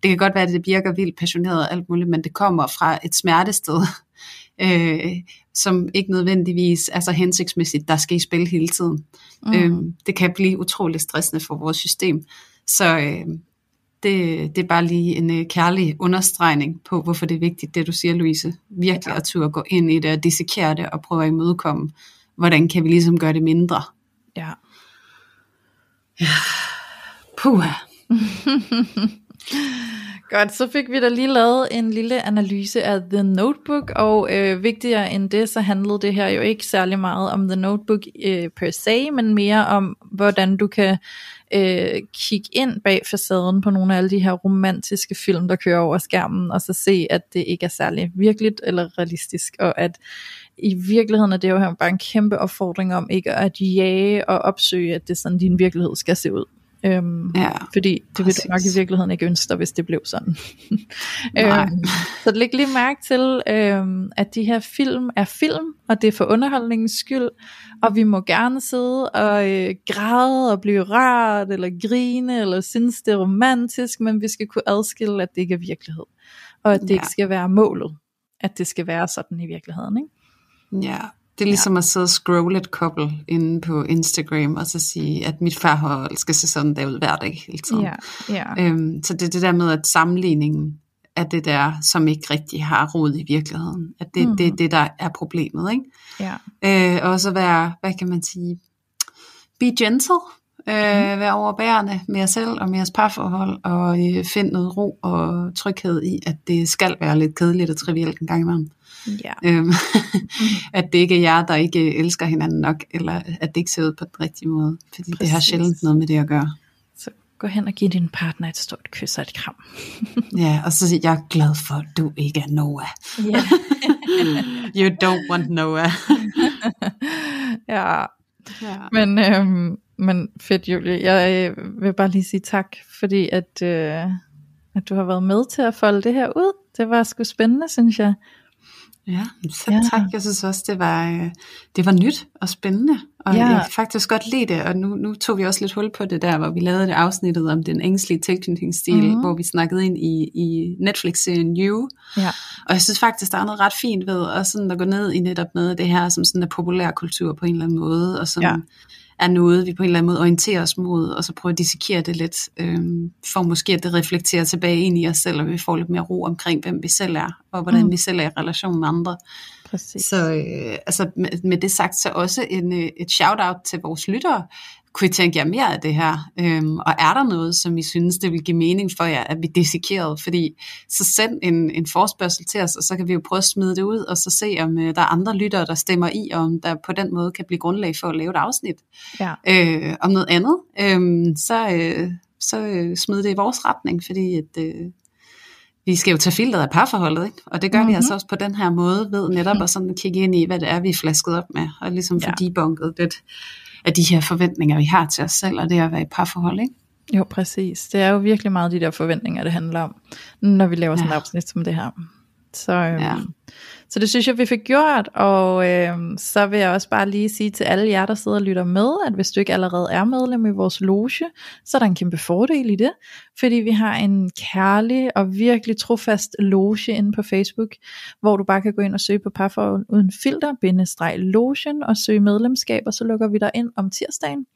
B: det kan godt være, at det virker vildt passioneret og alt muligt, men det kommer fra et smertested, <laughs> øh, som ikke nødvendigvis er så hensigtsmæssigt, der skal i spil hele tiden. Mm. Øh, det kan blive utroligt stressende for vores system. Så øh, det, det er bare lige en øh, kærlig understregning på, hvorfor det er vigtigt, det du siger, Louise. Virkelig at turde gå ind i det og dissekere det og prøve at imødekomme, hvordan kan vi ligesom gøre det mindre.
A: Ja. <sighs>
B: Ja. Puh. <laughs>
A: Godt, så fik vi da lige lavet en lille analyse af The Notebook, og øh, vigtigere end det, så handlede det her jo ikke særlig meget om The Notebook øh, per se, men mere om, hvordan du kan øh, kigge ind bag facaden på nogle af alle de her romantiske film, der kører over skærmen, og så se, at det ikke er særlig virkeligt eller realistisk, og at i virkeligheden er det jo her bare en kæmpe opfordring om ikke at jage og opsøge, at det er sådan, din virkelighed skal se ud. Øhm, ja, fordi det vil du nok i virkeligheden ikke ønske dig, hvis det blev sådan. <laughs> øhm, så læg lige mærke til, øhm, at de her film er film, og det er for underholdningens skyld, og vi må gerne sidde og øh, græde og blive rørt, eller grine, eller synes det er romantisk, men vi skal kunne adskille, at det ikke er virkelighed, og at det ja. ikke skal være målet, at det skal være sådan i virkeligheden. Ikke?
B: Ja, det er ligesom ja. at sidde og scrolle et couple inde på Instagram, og så sige, at mit farhold skal se sådan der ud hver dag hele tiden.
A: Ja, ja.
B: Øhm, så det er det der med, at sammenligningen er det der, som ikke rigtig har rod i virkeligheden. At det, mm. det er det, der er problemet. Ikke?
A: Ja.
B: Øh, og så være, hvad kan man sige, be gentle, øh, mm. være overbærende med jer selv og med jeres parforhold, og øh, finde noget ro og tryghed i, at det skal være lidt kedeligt og trivielt en gang imellem.
A: Ja.
B: Øhm, <laughs> at det ikke er jer, der ikke elsker hinanden nok, eller at det ikke ser ud på den rigtige måde. Fordi Præcis. det har sjældent noget med det at gøre.
A: Så gå hen og giv din partner et stort kys og et kram. <laughs>
B: ja, og så siger jeg er glad for, at du ikke er Noah.
A: Yeah. <laughs>
B: you don't want Noah.
A: ja. ja. Men, øhm, men fedt, Julie. Jeg øh, vil bare lige sige tak, fordi at, øh, at du har været med til at folde det her ud. Det var sgu spændende, synes jeg.
B: Ja, så ja. tak. Jeg synes også, det var, øh, det var nyt og spændende, og ja. jeg kan faktisk godt lide det, og nu, nu tog vi også lidt hul på det der, hvor vi lavede det afsnittet om den ængstlige tilknytningsstil, mm-hmm. hvor vi snakkede ind i, i Netflix-serien You,
A: ja.
B: og jeg synes faktisk, der er noget ret fint ved at, sådan at gå ned i netop noget af det her, som sådan en populær kultur på en eller anden måde, og som... Ja er noget, vi på en eller anden måde orienterer os mod, og så prøver at dissekere det lidt, øh, for måske at det reflekterer tilbage ind i os selv, og vi får lidt mere ro omkring, hvem vi selv er, og hvordan mm. vi selv er i relation med andre.
A: Præcis.
B: Så øh, altså med, med det sagt, så også en, øh, et shout-out til vores lyttere, kunne I tænke jer mere af det her? Øhm, og er der noget, som I synes, det vil give mening for jer, at vi dissekerede? Fordi så send en, en forspørgsel til os, og så kan vi jo prøve at smide det ud, og så se, om øh, der er andre lyttere, der stemmer i, og om der på den måde kan blive grundlag for at lave et afsnit.
A: Ja.
B: Øh, om noget andet, øh, så, øh, så øh, smid det i vores retning, fordi at, øh, vi skal jo tage filteret af parforholdet, ikke? og det gør mm-hmm. vi mhm. altså også på den her måde, ved netop at sådan kigge ind i, hvad det er, vi er flasket op med, og ligesom ja. få debunket lidt af de her forventninger, vi har til os selv, og det at være i parforhold, ikke?
A: Jo, præcis. Det er jo virkelig meget de der forventninger, det handler om, når vi laver sådan et afsnit som det her. Så, øhm, ja. Så det synes jeg, vi fik gjort, og øh, så vil jeg også bare lige sige til alle jer, der sidder og lytter med, at hvis du ikke allerede er medlem i vores loge, så er der en kæmpe fordel i det, fordi vi har en kærlig og virkelig trofast loge inde på Facebook, hvor du bare kan gå ind og søge på parforhold uden filter, bindestreg logen og søge medlemskab, og så lukker vi dig ind om tirsdagen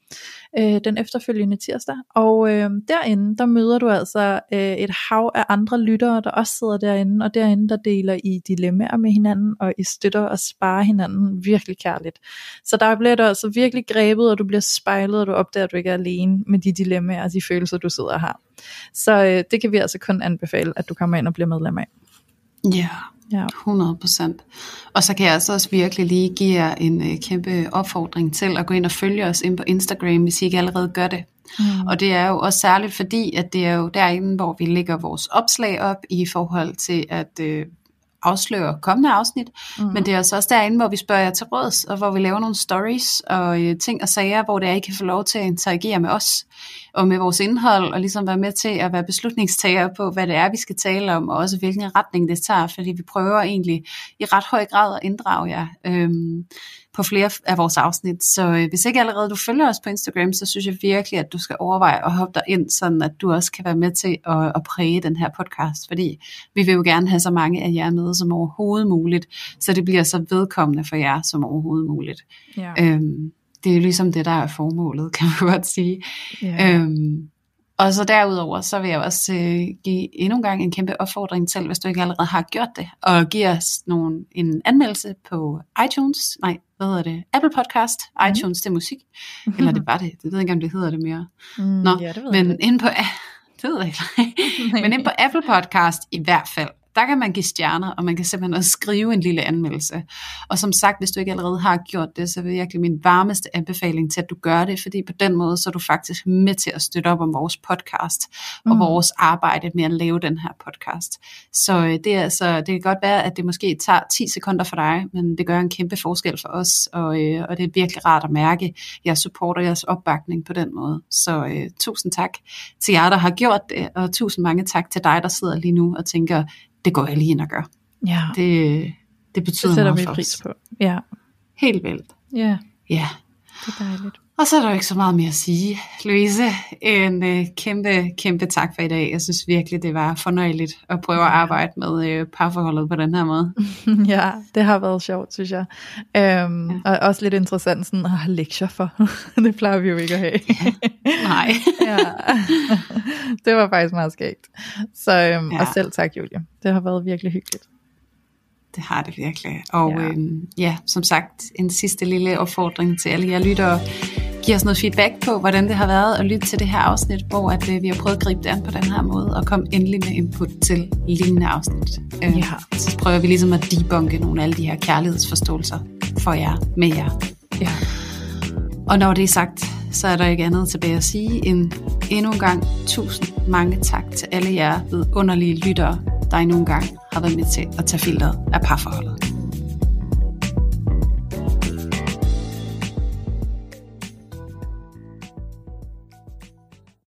A: øh, den efterfølgende tirsdag. Og øh, derinde, der møder du altså øh, et hav af andre lyttere, der også sidder derinde, og derinde, der deler I dilemmaer med hinanden, og I støtter og sparer hinanden virkelig kærligt. Så der bliver du altså virkelig grebet, og du bliver spejlet, og du opdager, at du ikke er alene med de dilemmaer og de følelser, du sidder og har. Så øh, det kan vi altså kun anbefale, at du kommer ind og bliver medlem af.
B: Ja, Ja. 100 procent. Og så kan jeg altså også virkelig lige give jer en øh, kæmpe opfordring til at gå ind og følge os ind på Instagram, hvis I ikke allerede gør det. Mm. Og det er jo også særligt fordi, at det er jo derinde, hvor vi lægger vores opslag op i forhold til at øh, afsløre kommende afsnit, mm. men det er altså også derinde, hvor vi spørger jer til råds, og hvor vi laver nogle stories og øh, ting og sager, hvor det er, I kan få lov til at interagere med os, og med vores indhold, og ligesom være med til at være beslutningstager på, hvad det er, vi skal tale om, og også hvilken retning det tager, fordi vi prøver egentlig i ret høj grad at inddrage jer. Øhm, på flere af vores afsnit. Så øh, hvis ikke allerede du følger os på Instagram, så synes jeg virkelig, at du skal overveje at hoppe dig ind, sådan at du også kan være med til at, at præge den her podcast. Fordi vi vil jo gerne have så mange af jer med som overhovedet muligt, så det bliver så vedkommende for jer som overhovedet muligt. Ja. Øhm, det er jo ligesom det, der er formålet, <laughs> kan man godt sige. Ja. Øhm, og så derudover, så vil jeg også øh, give endnu en gang en kæmpe opfordring til, hvis du ikke allerede har gjort det, og give os nogle, en anmeldelse på iTunes, nej, hvad hedder det, Apple Podcast, mm. iTunes, det er musik, eller det bare det, jeg ved ikke om det hedder det mere. Mm, Nå, ja, det men ind på, <laughs> det ved jeg ikke, <laughs> men ind på Apple Podcast i hvert fald, der kan man give stjerner, og man kan simpelthen også skrive en lille anmeldelse. Og som sagt, hvis du ikke allerede har gjort det, så vil jeg virkelig min varmeste anbefaling til, at du gør det, fordi på den måde, så er du faktisk med til at støtte op om vores podcast, og mm. vores arbejde med at lave den her podcast. Så øh, det, er altså, det kan godt være, at det måske tager 10 sekunder for dig, men det gør en kæmpe forskel for os, og, øh, og det er virkelig rart at mærke jeres support og jeres opbakning på den måde. Så øh, tusind tak til jer, der har gjort det, og tusind mange tak til dig, der sidder lige nu og tænker, det går jeg lige ind og gør. Ja. Det, det betyder det meget for pris os. på.
A: Ja.
B: Helt vildt.
A: Ja.
B: Ja.
A: Det er dejligt.
B: Og så er der jo ikke så meget mere at sige. Louise, en øh, kæmpe, kæmpe tak for i dag. Jeg synes virkelig, det var fornøjeligt at prøve at arbejde med øh, parforholdet på den her måde. <laughs>
A: ja, det har været sjovt, synes jeg. Øhm, ja. Og også lidt interessant sådan at have lektier for. <laughs> det plejer vi jo ikke at have. ja.
B: Nej. <laughs> ja.
A: Det var faktisk meget skægt. Så, øhm, ja. Og selv tak, Julie. Det har været virkelig hyggeligt.
B: Det har det virkelig. Og ja. Øhm, ja, som sagt, en sidste lille opfordring til alle jer lyttere. Giv os noget feedback på, hvordan det har været at lytte til det her afsnit, hvor at, øh, vi har prøvet at gribe det an på den her måde, og komme endelig med input til lignende afsnit. Øh, ja. Så prøver vi ligesom at debunke nogle af alle de her kærlighedsforståelser for jer, med jer. Ja. Og når det er sagt, så er der ikke andet tilbage at sige end endnu en gang tusind mange tak til alle jer vidunderlige lyttere, der endnu en gang har været med til at tage filteret af parforholdet.